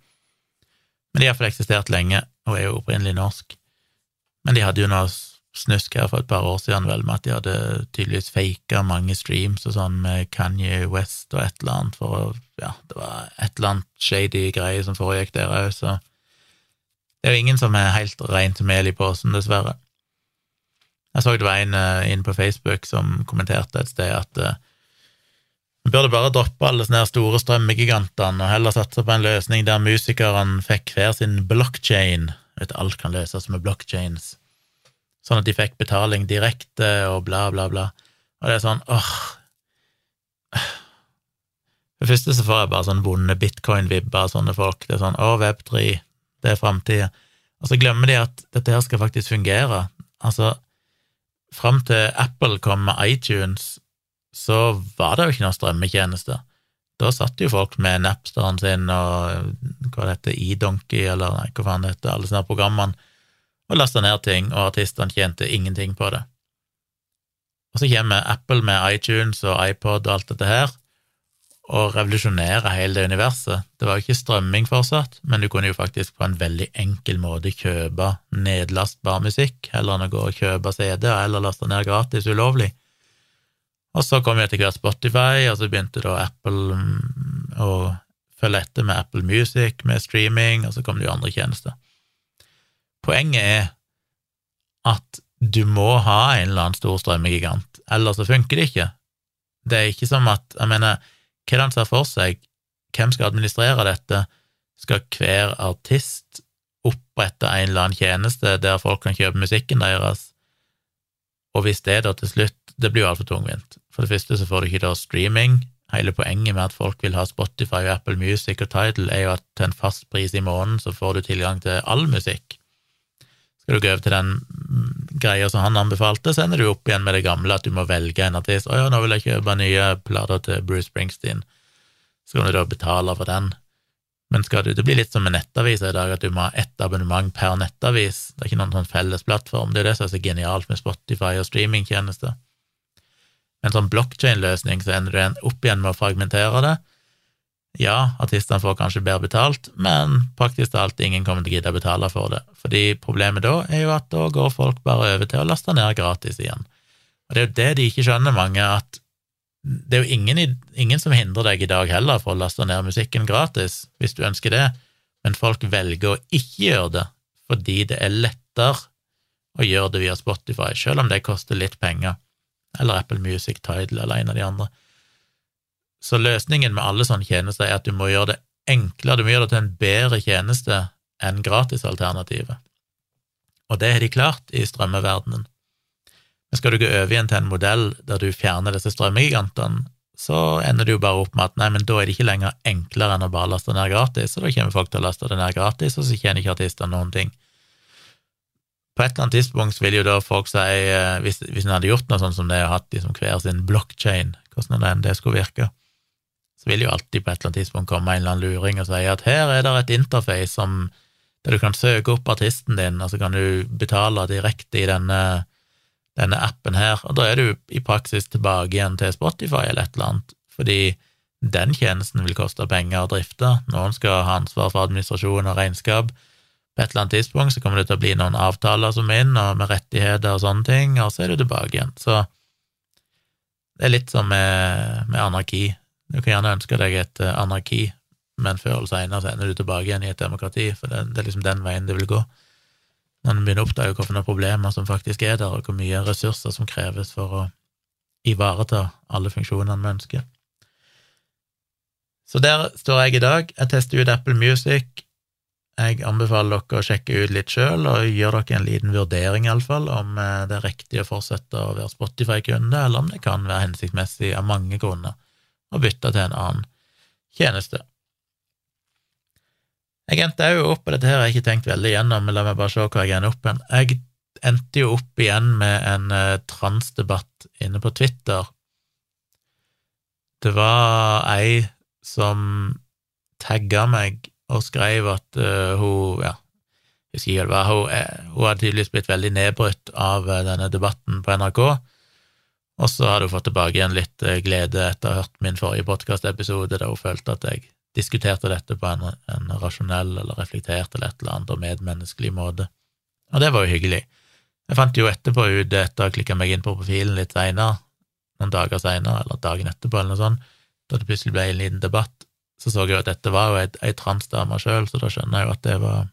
Men de har iallfall eksistert lenge, og er jo opprinnelig norsk. Men de hadde jo noe snusk her for et par år siden, vel, med at de hadde tydeligvis faka mange streams og sånn med Kanye West og et eller annet, for å Ja, det var et eller annet shady greie som foregikk der òg, så det er jo ingen som er helt rent mel i posen, dessverre. Jeg så det var en inne inn på Facebook som kommenterte et sted at uh, vi burde bare droppe alle sånne store strømmegigantene og heller satse på en løsning der musikerne fikk hver sin blockchain. Vet, alt kan løses med blockchains sånn at de fikk betaling direkte og bla, bla, bla. Og det er sånn åh For det første så får jeg bare sånn vonde bitcoin-vibber av sånne folk. Det er sånn åh, Web3, det er framtida. Og så glemmer de at dette her skal faktisk fungere. Altså, fram til Apple kom med iTunes, så var det jo ikke noen strømmetjeneste. Da satt jo folk med Napsteren sin og hva det heter, eDonkey, eller nei, hva faen det heter, alle sånne programmene og lasta ned ting, og artistene tjente ingenting på det. Og så kommer Apple med iTunes og iPod og alt dette her, og revolusjonerer hele det universet. Det var jo ikke strømming fortsatt, men du kunne jo faktisk på en veldig enkel måte kjøpe nedlastbar musikk, heller enn å gå og kjøpe CD-er eller laste ned gratis ulovlig. Og så kom jo etter hvert Spotify, og så begynte da Apple mm, å følge etter med Apple Music, med streaming, og så kom det jo andre tjenester. Poenget er at du må ha en eller annen stor strømmegigant, ellers så funker det ikke. Det er ikke som at Jeg mener, hva er det han ser for seg? Hvem skal administrere dette? Skal hver artist opprette en eller annen tjeneste der folk kan kjøpe musikken deres? Og hvis det da til slutt Det blir jo altfor tungvint. For det første så får du ikke da streaming. Hele poenget med at folk vil ha Spotify Apple Music og Tidal, er jo at til en fast pris i måneden så får du tilgang til all musikk. Skal du gå over til den greia som han anbefalte, så ender du opp igjen med det gamle, at du må velge en artist. 'Å ja, nå vil jeg kjøpe nye plater til Bruce Springsteen.' Så kan du da betale for den. Men skal du, det blir litt som med nettaviser i dag, at du må ha ett abonnement per nettavis. Det er ikke noen sånn felles plattform. Det er det som er så genialt med Spotify og streamingtjenester. Med en sånn blokkjein-løsning så ender du opp igjen med å fragmentere det, ja, artistene får kanskje bedre betalt, men praktisk talt ingen kommer til å gidde å betale for det. Fordi problemet da er jo at da går folk bare over til å laste ned gratis igjen. Og det er jo det de ikke skjønner, mange, at det er jo ingen, ingen som hindrer deg i dag heller for å laste ned musikken gratis, hvis du ønsker det, men folk velger å ikke gjøre det fordi det er lettere å gjøre det via Spotify, selv om det koster litt penger, eller Apple Music, Tidal eller en av de andre. Så løsningen med alle sånne tjenester er at du må gjøre det enklere, du må gjøre det til en bedre tjeneste enn gratisalternativet. Og det har de klart i strømmeverdenen. Men skal du gå over igjen til en modell der du fjerner disse strømmegigantene, så ender du jo bare opp med at nei, men da er det ikke lenger enklere enn å bare laste ned gratis, og da kommer folk til å laste det ned gratis, og så tjener ikke artistene noen ting. På et eller annet tidspunkt vil jo da folk si, eh, hvis, hvis en hadde gjort noe sånt som det, og hatt liksom hver sin blockchain, hvordan det enn det skulle virke, så vil jo alltid på et eller annet tidspunkt komme en eller annen luring og si at her er det et interface som, der du kan søke opp artisten din, og så kan du betale direkte i denne, denne appen her, og da er du i praksis tilbake igjen til Spotify eller et eller annet, fordi den tjenesten vil koste penger å drifte, noen skal ha ansvar for administrasjon og regnskap, på et eller annet tidspunkt så kommer det til å bli noen avtaler som inn, og med rettigheter og sånne ting, og så er du tilbake igjen. Så det er litt som med, med anarki. Du kan gjerne ønske deg et eh, anarki, men før eller senere så ender du tilbake igjen i et demokrati, for det, det er liksom den veien det vil gå. Når en begynner å oppdage hvilke problemer som faktisk er der, og hvor mye ressurser som kreves for å ivareta alle funksjonene vi ønsker. Så der står jeg i dag. Jeg tester ut Apple Music. Jeg anbefaler dere å sjekke ut litt sjøl, og gjør dere en liten vurdering, iallfall, om eh, det er riktig å fortsette å være Spotify-kunde, eller om det kan være hensiktsmessig av mange grunner å bytte til en annen tjeneste. Jeg endte òg opp, og dette her har jeg ikke tenkt veldig gjennom, men la meg bare se hvor jeg ender opp hen. Jeg endte jo opp igjen med en uh, transdebatt inne på Twitter. Det var ei som tagga meg og skrev at uh, hun ja, jeg husker ikke hva hun, eh, hun hadde tydeligvis blitt veldig nedbrutt av denne debatten på NRK, og så hadde hun fått tilbake igjen litt uh, glede etter å ha hørt min forrige podkastepisode, der hun følte at jeg diskuterte dette på en, en, rasjonell eller reflektert eller et eller annet og medmenneskelig måte, og det var jo hyggelig. Jeg fant jo etterpå ut, etter å ha klikka meg inn på profilen litt seinere, noen dager seinere, eller dagen etterpå, eller noe sånt, da det plutselig ble en liten debatt, så så jeg jo at dette var jo ei transdame sjøl, så da skjønner jeg jo at det var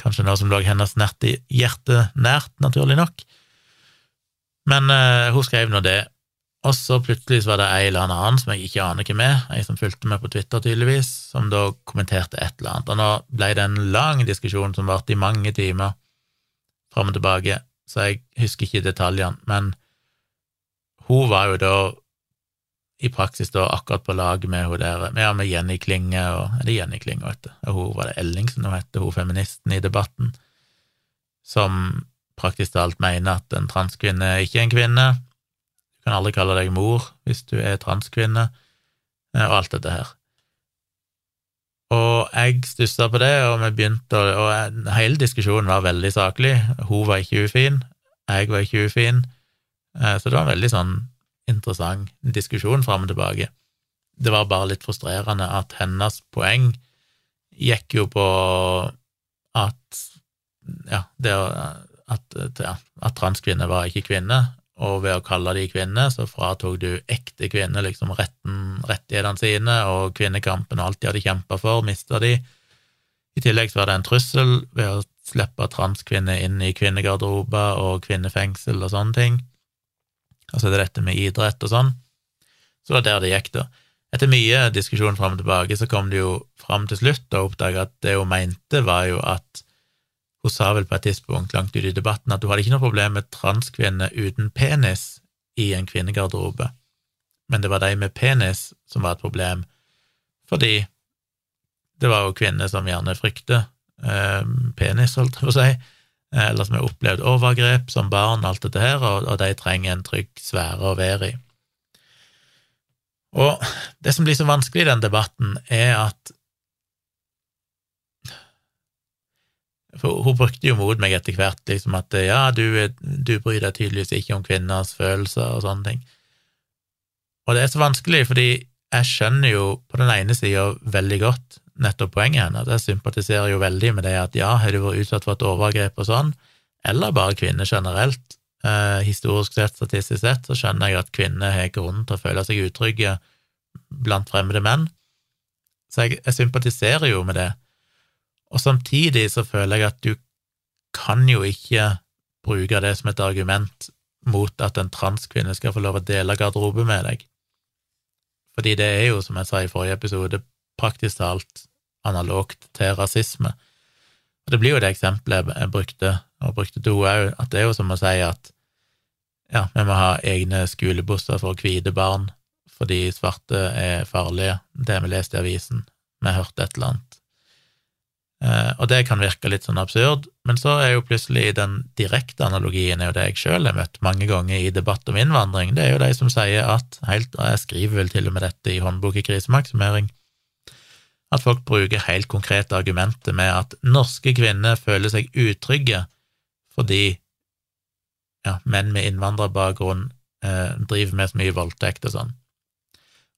kanskje noe som lå hennes hjerte nært, naturlig nok. Men uh, hun skrev nå det, og så plutselig så var det ei eller annen som jeg ikke aner hvem er, ei som fulgte med på Twitter, tydeligvis, som da kommenterte et eller annet. Og nå ble det en lang diskusjon som varte i mange timer, fram og tilbake, så jeg husker ikke detaljene, men hun var jo da i praksis da akkurat på lag med hun der, ja, med Jenny Klinge og Er det Jenny Klinge, vet du? Hun var det Ellingsen hun het, hun feministen i debatten, som praktisk talt mener at en transkvinne ikke er en kvinne. Du kan aldri kalle deg mor hvis du er transkvinne, eh, og alt dette her. Og jeg stussa på det, og vi begynte å Og hele diskusjonen var veldig saklig. Hun var ikke ufin, jeg var ikke ufin, eh, så det var en veldig sånn interessant diskusjon fram og tilbake. Det var bare litt frustrerende at hennes poeng gikk jo på at ja, det at, at transkvinner var ikke kvinner, og ved å kalle de kvinner, så fratok du ekte kvinner liksom retten, rettighetene sine, og kvinnekampen og alt de hadde kjempa for, mista de. I tillegg så var det en trussel ved å slippe transkvinner inn i kvinnegarderober og kvinnefengsel og sånne ting. Altså det er dette med idrett og sånn. Så det var der det gikk, da. Etter mye diskusjon fram og tilbake, så kom det jo fram til slutt og oppdaga at det hun mente, var jo at Hun sa vel på et tidspunkt langt ute i debatten at hun hadde ikke noe problem med transkvinner uten penis i en kvinnegarderobe, men det var de med penis som var et problem, fordi det var jo kvinner som gjerne frykter eh, penis, holdt jeg på å si, Eh, eller som har opplevd overgrep som barn, alt dette her, og, og de trenger en trygg sfære å være i. Og det som blir så vanskelig i den debatten, er at For hun brukte jo mot meg etter hvert, liksom at ja, du, du bryr deg tydeligvis ikke om kvinners følelser og sånne ting. Og det er så vanskelig, fordi jeg skjønner jo på den ene sida veldig godt nettopp poenget hennes. Jeg sympatiserer jo veldig med det at ja, har du vært utsatt for et overgrep og sånn, eller bare kvinner generelt, eh, historisk sett, statistisk sett, så skjønner jeg at kvinner har grunn til å føle seg utrygge blant fremmede menn. Så jeg, jeg sympatiserer jo med det. Og samtidig så føler jeg at du kan jo ikke bruke det som et argument mot at en transkvinne skal få lov å dele garderobe med deg. Fordi det er jo, som jeg sa i forrige episode, praktisk talt analogt til rasisme. Og Det blir jo det eksempelet jeg brukte, og brukte henne òg, at det er jo som å si at ja, vi må ha egne skolebusser for hvite barn fordi svarte er farlige, det vi leste i avisen, vi har hørt et eller annet. Eh, og det kan virke litt sånn absurd, men så er jo plutselig den direkte analogien er jo det jeg sjøl har møtt mange ganger i debatt om innvandring. Det er jo de som sier at, helt, og jeg skriver vel til og med dette i håndbok i krisemaksimering, at folk bruker helt konkrete argumenter med at norske kvinner føler seg utrygge fordi ja, menn med innvandrerbakgrunn eh, driver med så mye voldtekt og sånn.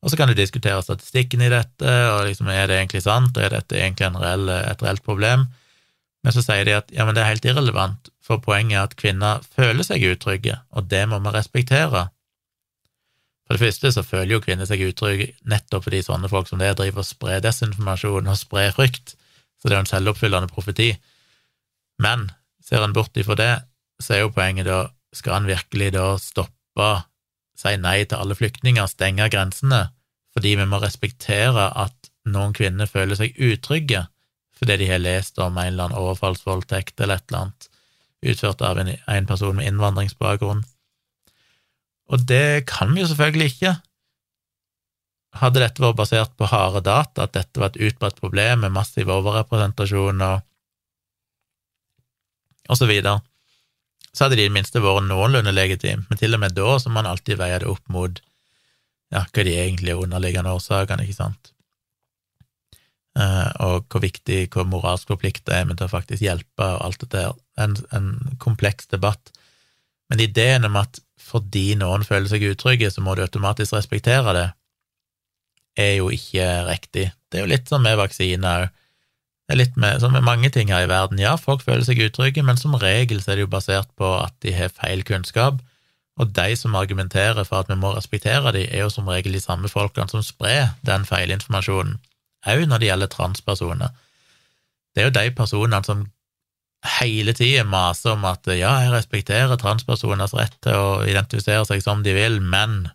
Og så kan du diskutere statistikken i dette, og liksom, er det egentlig sant, og er dette egentlig reell, et reelt problem? Men så sier de at ja, men det er helt irrelevant, for poenget er at kvinner føler seg utrygge, og det må vi respektere. For det første så føler jo kvinner seg utrygge nettopp fordi sånne folk som det driver og sprer desinformasjon og sprer frykt, så det er jo en selvoppfyllende profeti. Men ser en bort ifra det, så er jo poenget da, skal en virkelig da stoppe si nei til alle flyktninger, stenge grensene, fordi vi må respektere at noen kvinner føler seg utrygge fordi de har lest om en eller annen overfallsvoldtekt eller et eller annet utført av en, en person med innvandringsbakgrunn. Og det kan vi jo selvfølgelig ikke. Hadde dette vært basert på harde data, at dette var et utbredt problem med massiv overrepresentasjon og, og så videre, så hadde de i det minste vært noenlunde legitimt, men til og med da så må man alltid veie det opp mot ja, hva de egentlige underliggende årsakene, ikke sant, eh, og hvor viktig, hvor moralsk forplikta er vi til å faktisk hjelpe og alt det der. En, en kompleks debatt. Men ideen om at fordi noen føler seg utrygge, så må du automatisk respektere det, er jo ikke riktig. Det er jo litt som med vaksiner òg. Det er litt med, sånn med mange ting her i verden. Ja, folk føler seg utrygge, men som regel så er det jo basert på at de har feil kunnskap, og de som argumenterer for at vi må respektere dem, er jo som regel de samme folkene som sprer den feilinformasjonen, òg når det gjelder transpersoner. Det er jo de personene som hele tida maser om at ja, jeg respekterer transpersoners rett til å identifisere seg som de vil, men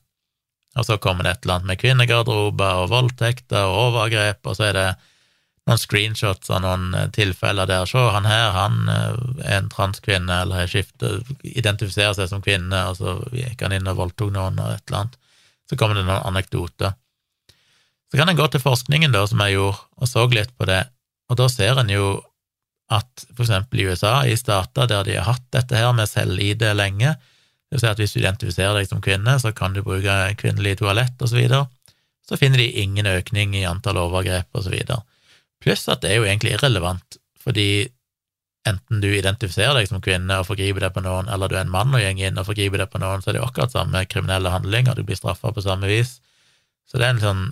Og så kommer det et eller annet med kvinnegarderober og voldtekter og overgrep, og så er det noen screenshots av noen tilfeller der. Se, han her, han eh, er en transkvinne, eller har skiftet, identifiserer seg som kvinne, og så gikk han inn og voldtok noen, og et eller annet. Så kommer det noen anekdoter. Så kan en gå til forskningen, da, som jeg gjorde, og så litt på det, og da ser en jo at for eksempel i USA, i stater der de har hatt dette her med selv-ID lenge, det vil si at hvis du identifiserer deg som kvinne, så kan du bruke kvinnelig toalett, og så videre, så finner de ingen økning i antall overgrep, og så videre. Pluss at det er jo egentlig irrelevant, fordi enten du identifiserer deg som kvinne og forgriper deg på noen, eller du er en mann og går inn og forgriper deg på noen, så er det jo akkurat samme kriminelle handling, og du blir straffa på samme vis. Så det er en sånn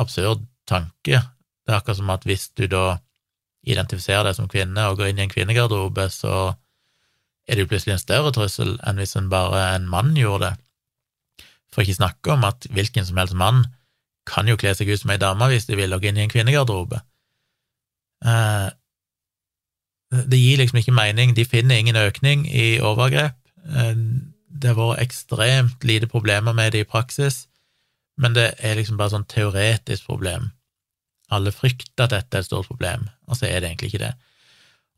absurd tanke. Det er akkurat som at hvis du da identifiserer deg som kvinne og går inn i en kvinnegarderobe, så er det jo plutselig en større trussel enn hvis en bare en mann gjorde det. For ikke snakke om at hvilken som helst mann kan jo kle seg ut som ei dame hvis de vil, og gå inn i en kvinnegarderobe. Eh, det gir liksom ikke mening. De finner ingen økning i overgrep. Eh, det har vært ekstremt lite problemer med det i praksis, men det er liksom bare sånn teoretisk problem. Alle frykter at dette er et stort problem, og så er det egentlig ikke det.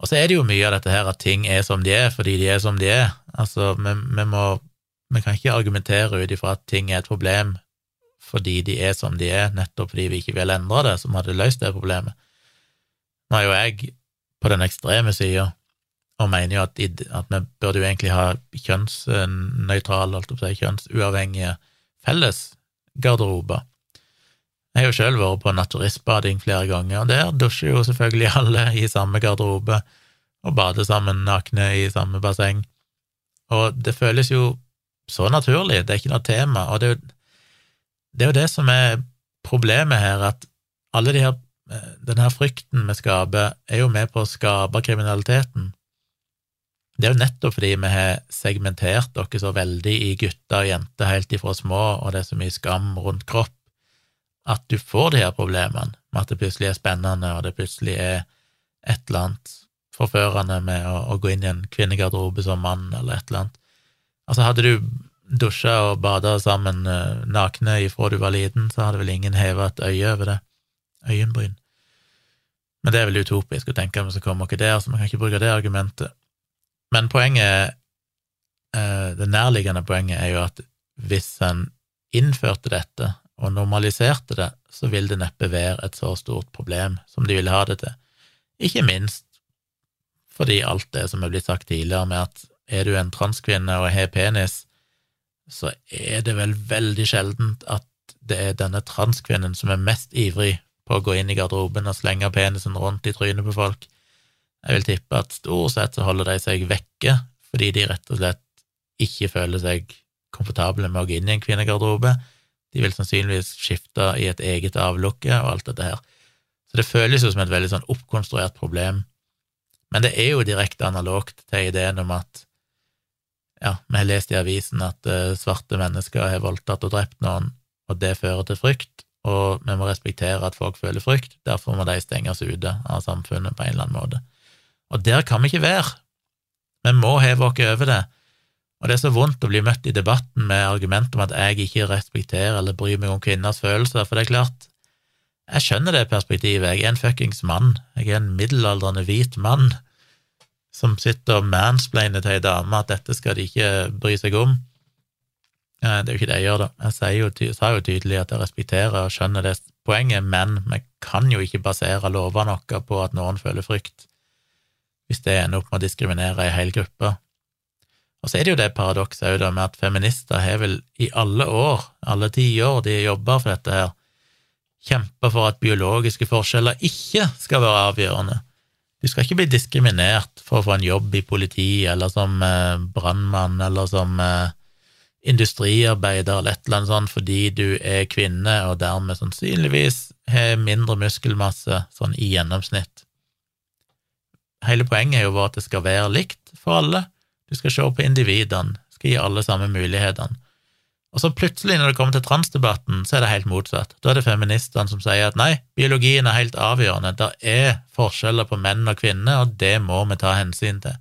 Og så er det jo mye av dette her at ting er som de er fordi de er som de er. Altså, vi, vi må Vi kan ikke argumentere ut ifra at ting er et problem fordi de er som de er, nettopp fordi vi ikke vil endre det, som hadde løst det problemet. Nå er jo jeg på den ekstreme sida og mener jo at, at, vi burde jo egentlig ha kjønnsnøytrale, alt opp si, kjønnsuavhengige fellesgarderober. Jeg har jo sjøl vært på naturistbading flere ganger, og der dusjer jo selvfølgelig alle i samme garderobe og bader sammen nakne i samme basseng. Og det føles jo så naturlig, det er ikke noe tema, og det er jo det, er jo det som er problemet her, at alle de her Eh, denne frykten vi skaper, er jo med på å skape kriminaliteten. Det er jo nettopp fordi vi har segmentert dere så veldig i gutter og jenter helt ifra små, og det er så mye skam rundt kropp, at du får de her problemene med at det plutselig er spennende, og det plutselig er et eller annet forførende med å, å gå inn i en kvinnegarderobe som mann, eller et eller annet. Altså, hadde du dusja og bada sammen uh, nakne ifra du var liten, så hadde vel ingen heva et øye over det. Øyenbryn. Men det er vel utopisk å tenke at vi skal komme oss der, så vi kan ikke bruke det argumentet. Men poenget, eh, det nærliggende poenget er jo at hvis en innførte dette og normaliserte det, så vil det neppe være et så stort problem som de ville ha det til. Ikke minst fordi alt det som er blitt sagt tidligere med at er du en transkvinne og har penis, så er det vel veldig sjeldent at det er denne transkvinnen som er mest ivrig på å gå inn i garderoben og slenge penisen rundt i trynet på folk. Jeg vil tippe at stort sett så holder de seg vekke fordi de rett og slett ikke føler seg komfortable med å gå inn i en kvinnegarderobe. De vil sannsynligvis skifte i et eget avlukke og alt dette her. Så det føles jo som et veldig sånn oppkonstruert problem. Men det er jo direkte analogt til ideen om at ja, vi har lest i avisen at uh, svarte mennesker har voldtatt og drept noen, og det fører til frykt, og vi må respektere at folk føler frykt, derfor må de stenges ute av samfunnet på en eller annen måte. Og der kan vi ikke være. Vi må heve oss over det. Og det er så vondt å bli møtt i debatten med argument om at jeg ikke respekterer eller bryr meg om kvinners følelser, for det er klart, jeg skjønner det perspektivet, jeg er en fuckings mann, jeg er en middelaldrende hvit mann som sitter og mansplainer til ei dame at dette skal de ikke bry seg om. Det er jo ikke det jeg gjør, da. Jeg jo, sa jo tydelig at jeg respekterer og skjønner det poenget, men vi kan jo ikke basere lovene våre på at noen føler frykt, hvis det ender opp med å diskriminere ei hel gruppe. Og så er det jo det paradokset òg, med at feminister har vel i alle år, alle tiår de jobber for dette her, kjempa for at biologiske forskjeller ikke skal være avgjørende. Du skal ikke bli diskriminert for å få en jobb i politi eller som eh, brannmann eller som eh, industriarbeider eller et eller annet sånt fordi du er kvinne og dermed sannsynligvis har mindre muskelmasse sånn i gjennomsnitt. Hele poenget er jo at det skal være likt for alle. Du skal se på individene, skal gi alle samme mulighetene. Og så plutselig, når det kommer til transdebatten, så er det helt motsatt. Da er det feministene som sier at nei, biologien er helt avgjørende, det er forskjeller på menn og kvinner, og det må vi ta hensyn til.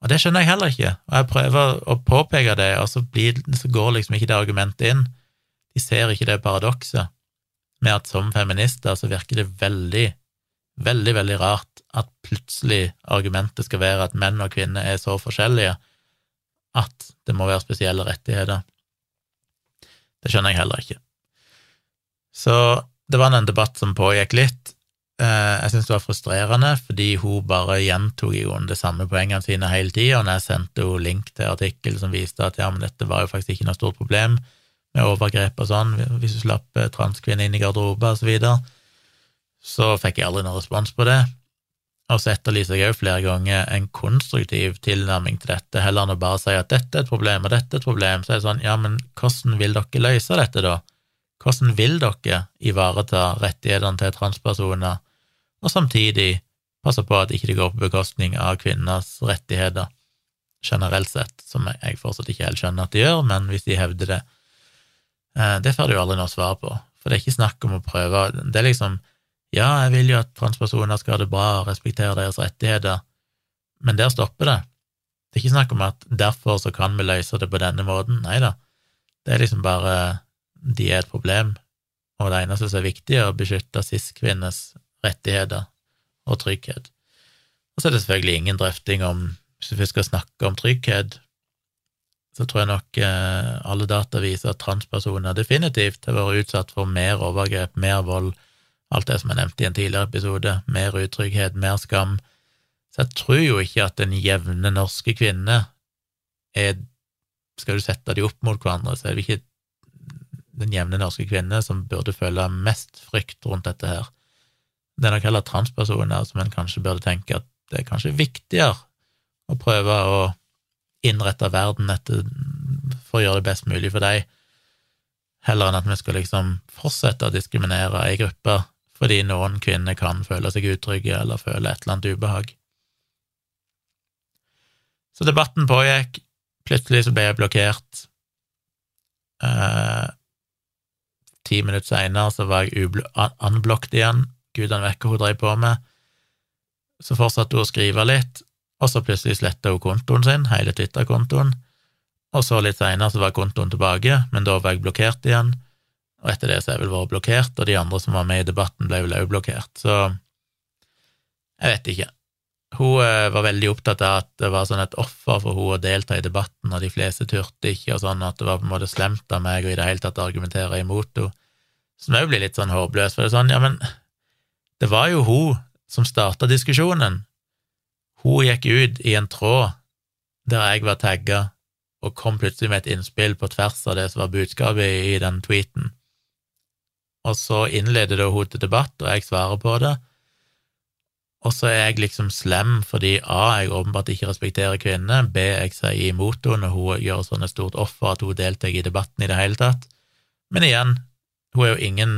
Og det skjønner jeg heller ikke, og jeg prøver å påpeke det, og så, blir, så går liksom ikke det argumentet inn. De ser ikke det paradokset med at som feminister så virker det veldig, veldig, veldig rart at plutselig argumentet skal være at menn og kvinner er så forskjellige at det må være spesielle rettigheter. Det skjønner jeg heller ikke. Så det var en debatt som pågikk litt. Eh, jeg syntes det var frustrerende, fordi hun bare gjentok i grunnen de samme poengene sine hele tida, og jeg sendte henne link til artikkel som viste at ja, men dette var jo faktisk ikke noe stort problem med overgrep og sånn, hvis du slapp eh, transkvinner inn i garderober og så videre, så fikk jeg aldri noen respons på det. Og så etterlyser jeg òg flere ganger en konstruktiv tilnærming til dette, heller enn å bare si at dette er et problem og dette er et problem. Så er det sånn, ja, men hvordan vil dere løse dette, da? Hvordan vil dere ivareta rettighetene til transpersoner, og samtidig passe på at ikke det går på bekostning av kvinners rettigheter, generelt sett, som jeg fortsatt ikke helt skjønner at de gjør, men hvis de hevder det eh, Det får du aldri noe svar på, for det er ikke snakk om å prøve Det er liksom ja, jeg vil jo at transpersoner skal ha det bra og respektere deres rettigheter, men der stopper det. Det er ikke snakk om at derfor så kan vi løse det på denne måten, nei da. Det er liksom bare de er et problem, og det eneste som er viktig, er å beskytte cis-kvinnes rettigheter og trygghet. Og så er det selvfølgelig ingen drøfting om, hvis vi skal snakke om trygghet, så tror jeg nok eh, alle data viser at transpersoner definitivt har vært utsatt for mer overgrep, mer vold, alt det som jeg nevnte i en tidligere episode, mer utrygghet, mer skam. Så jeg tror jo ikke at den jevne norske kvinne er Skal du sette de opp mot hverandre, så er det ikke den jevne norske kvinne som burde føle mest frykt rundt dette her. Det er nok heller transpersoner som en kanskje burde tenke at det er kanskje viktigere å prøve å innrette verden etter for å gjøre det best mulig for deg, heller enn at vi skal liksom fortsette å diskriminere ei gruppe fordi noen kvinner kan føle seg utrygge eller føle et eller annet ubehag. Så debatten pågikk. Plutselig så ble jeg blokkert. Eh, ti minutter seinere så var jeg unblocked igjen. Gudene vet hva hun drev på med. Så fortsatte hun å skrive litt, og så plutselig sletta hun kontoen sin, hele Twitter-kontoen. Og så litt seinere så var kontoen tilbake, men da var jeg blokkert igjen og etter det så har jeg vel vært blokkert, og de andre som var med i debatten, ble vel også blokkert, så jeg vet ikke. Hun eh, var veldig opptatt av at det var sånn et offer for hun å delta i debatten, og de fleste turte ikke, og sånn at det var på en måte slemt av meg å i det hele tatt argumentere imot henne, som òg blir litt sånn håpløs, for det er sånn, ja, men det var jo hun som starta diskusjonen, hun gikk ut i en tråd der jeg var tagga, og kom plutselig med et innspill på tvers av det som var budskapet i den tweeten. Og så innleder hun til debatt, og jeg svarer på det. Og så er jeg liksom slem fordi A, jeg åpenbart ikke respekterer kvinner, B, jeg sier imot henne når hun gjør sånn et stort offer at hun deltar i debatten i det hele tatt. Men igjen, hun har jo ingen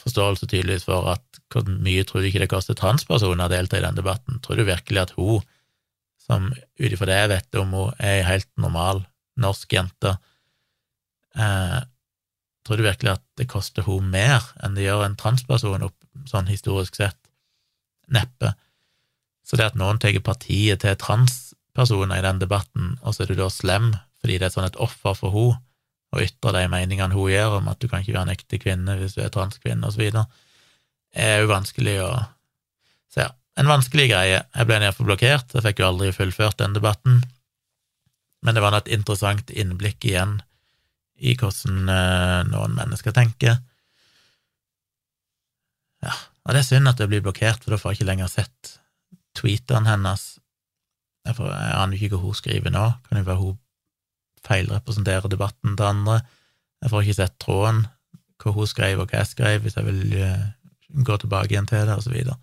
forståelse tydeligvis for at hvor mye tror du ikke det koster transpersoner å delta i den debatten? Tror du virkelig at hun, som ut ifra det jeg vet om hun er ei helt normal norsk jente, eh, tror du virkelig at det koster hun mer enn det gjør en transperson, opp, sånn historisk sett? Neppe. Så det at noen tar partiet til transpersoner i den debatten, og så er du da slem fordi det er sånn et offer for henne, og ytrer de meningene hun gjør om at du kan ikke være en ekte kvinne hvis du er transkvinne, videre, er jo vanskelig å Så Ja, en vanskelig greie. Jeg ble nedfor blokkert, jeg fikk jo aldri fullført den debatten, men det var et interessant innblikk igjen i hvordan eh, noen mennesker tenker. Ja, og det er synd at det blir blokkert, for da får jeg ikke lenger sett tweetene hennes. Jeg, får, jeg aner ikke hva hun skriver nå, kan jo være hun feilrepresenterer debatten til andre. Jeg får ikke sett tråden, hva hun skrev og hva jeg skrev, hvis jeg vil uh, gå tilbake igjen til det, og så videre.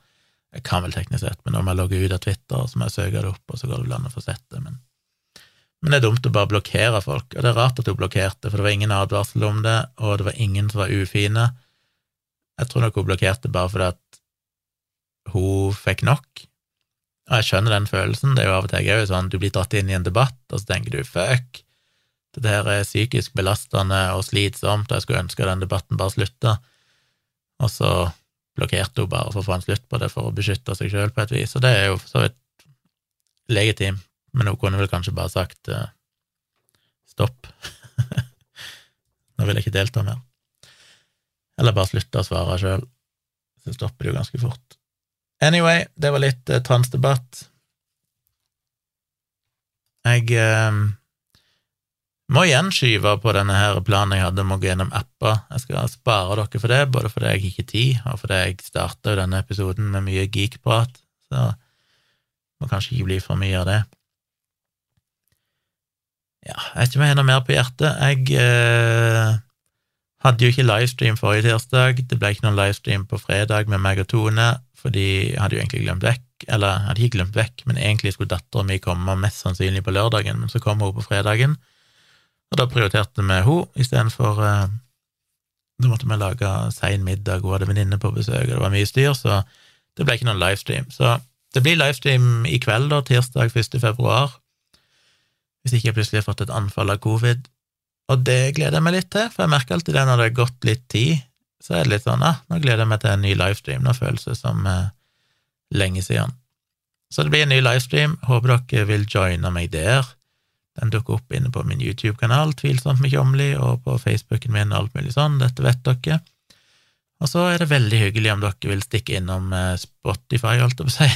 Jeg kan vel teknisk sett, men om jeg logger ut av Twitter, så må jeg søke det opp, og så går det vel an å få sett det, men men det er dumt å bare blokkere folk, og det er rart at hun blokkerte, for det var ingen advarsel om det, og det var ingen som var ufine. Jeg tror nok hun blokkerte bare fordi at hun fikk nok. Og jeg skjønner den følelsen, det er jo av og til òg sånn, du blir dratt inn i en debatt, og så tenker du fuck, det her er psykisk belastende og slitsomt, og jeg skulle ønske den debatten bare slutta, og så blokkerte hun bare for å få en slutt på det for å beskytte seg sjøl på et vis, og det er jo for så vidt legitimt men hun kunne vel kanskje bare sagt uh, stopp. Nå vil jeg ikke delta mer. Eller bare slutte å svare sjøl. Så stopper det jo ganske fort. Anyway, det var litt uh, transdebatt. Jeg uh, må igjen skyve på denne her planen jeg hadde om å gå gjennom apper. Jeg skal spare dere for det, både fordi jeg ikke har tid, og fordi jeg starta denne episoden med mye geekprat, så det må kanskje ikke bli for mye av det. Ja, jeg vet ikke om jeg har noe mer på hjertet. Jeg eh, hadde jo ikke livestream forrige tirsdag. Det ble ikke noen livestream på fredag med meg og Tone, fordi jeg hadde jo egentlig glemt vekk, eller jeg hadde ikke glemt vekk, men egentlig skulle dattera mi komme mest sannsynlig på lørdagen, men så kom hun på fredagen, og da prioriterte vi henne istedenfor eh, Da måtte vi lage sein middag, hun hadde venninne på besøk, og det var mye styr, så det ble ikke noen livestream. Så det blir livestream i kveld, da, tirsdag 1. februar hvis ikke jeg plutselig har fått et anfall av covid. Og det gleder jeg meg litt til, for jeg merker alltid det når det har gått litt tid, så er det litt sånn ah, nå gleder jeg meg til en ny livestream, nå føles det som eh, lenge siden. Så det blir en ny livestream, håper dere vil joine meg der. Den dukker opp inne på min YouTube-kanal, Tvilsomt med Tjomli, og på Facebooken min, og alt mulig sånn, dette vet dere. Og så er det veldig hyggelig om dere vil stikke innom eh, Spotify, holdt jeg på å si,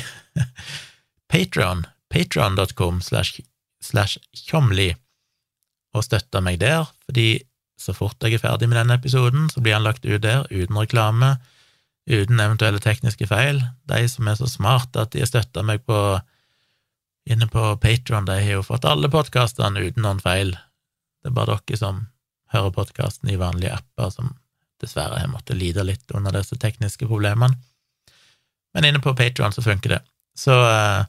Patron, patron.com slash tjomli og støtte meg der, fordi så fort jeg er ferdig med denne episoden, så blir han lagt ut der uten reklame, uten eventuelle tekniske feil. De som er så smarte at de har støtta meg på inne på Patron, de har jo fått alle podkastene uten noen feil. Det er bare dere som hører podkasten i vanlige apper, som dessverre har måttet lide litt under disse tekniske problemene. Men inne på Patron så funker det. Så eh,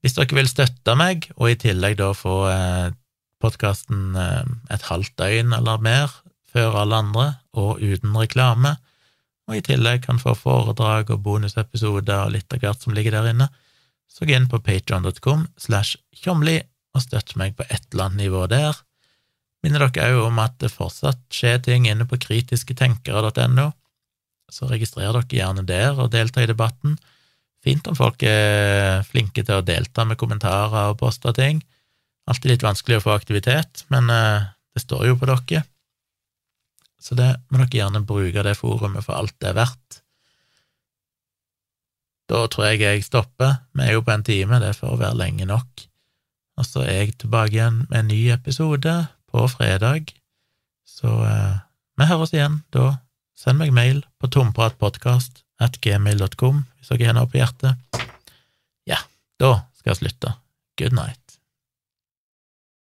hvis dere vil støtte meg, og i tillegg da få eh, podkasten eh, et halvt døgn eller mer før alle andre, og uten reklame, og i tillegg kan få foredrag og bonusepisoder og litt av hvert som ligger der inne, så gå inn på patreon.com slash tjomli og støtt meg på et eller annet nivå der. Minner dere òg om at det fortsatt skjer ting inne på kritisketenkere.no, så registrer dere gjerne der og delta i debatten fint om folk er flinke til å delta med kommentarer og poste ting. Alltid litt vanskelig å få aktivitet, men eh, det står jo på dere. Så det må dere gjerne bruke det forumet for alt det er verdt. Da tror jeg jeg stopper. Vi er jo på en time, det får være lenge nok. Og så er jeg tilbake igjen med en ny episode på fredag. Så eh, vi høres igjen da. Send meg mail på tompratpodkast hvis dere har noe på hjertet. Ja, da skal jeg slutte. Good night.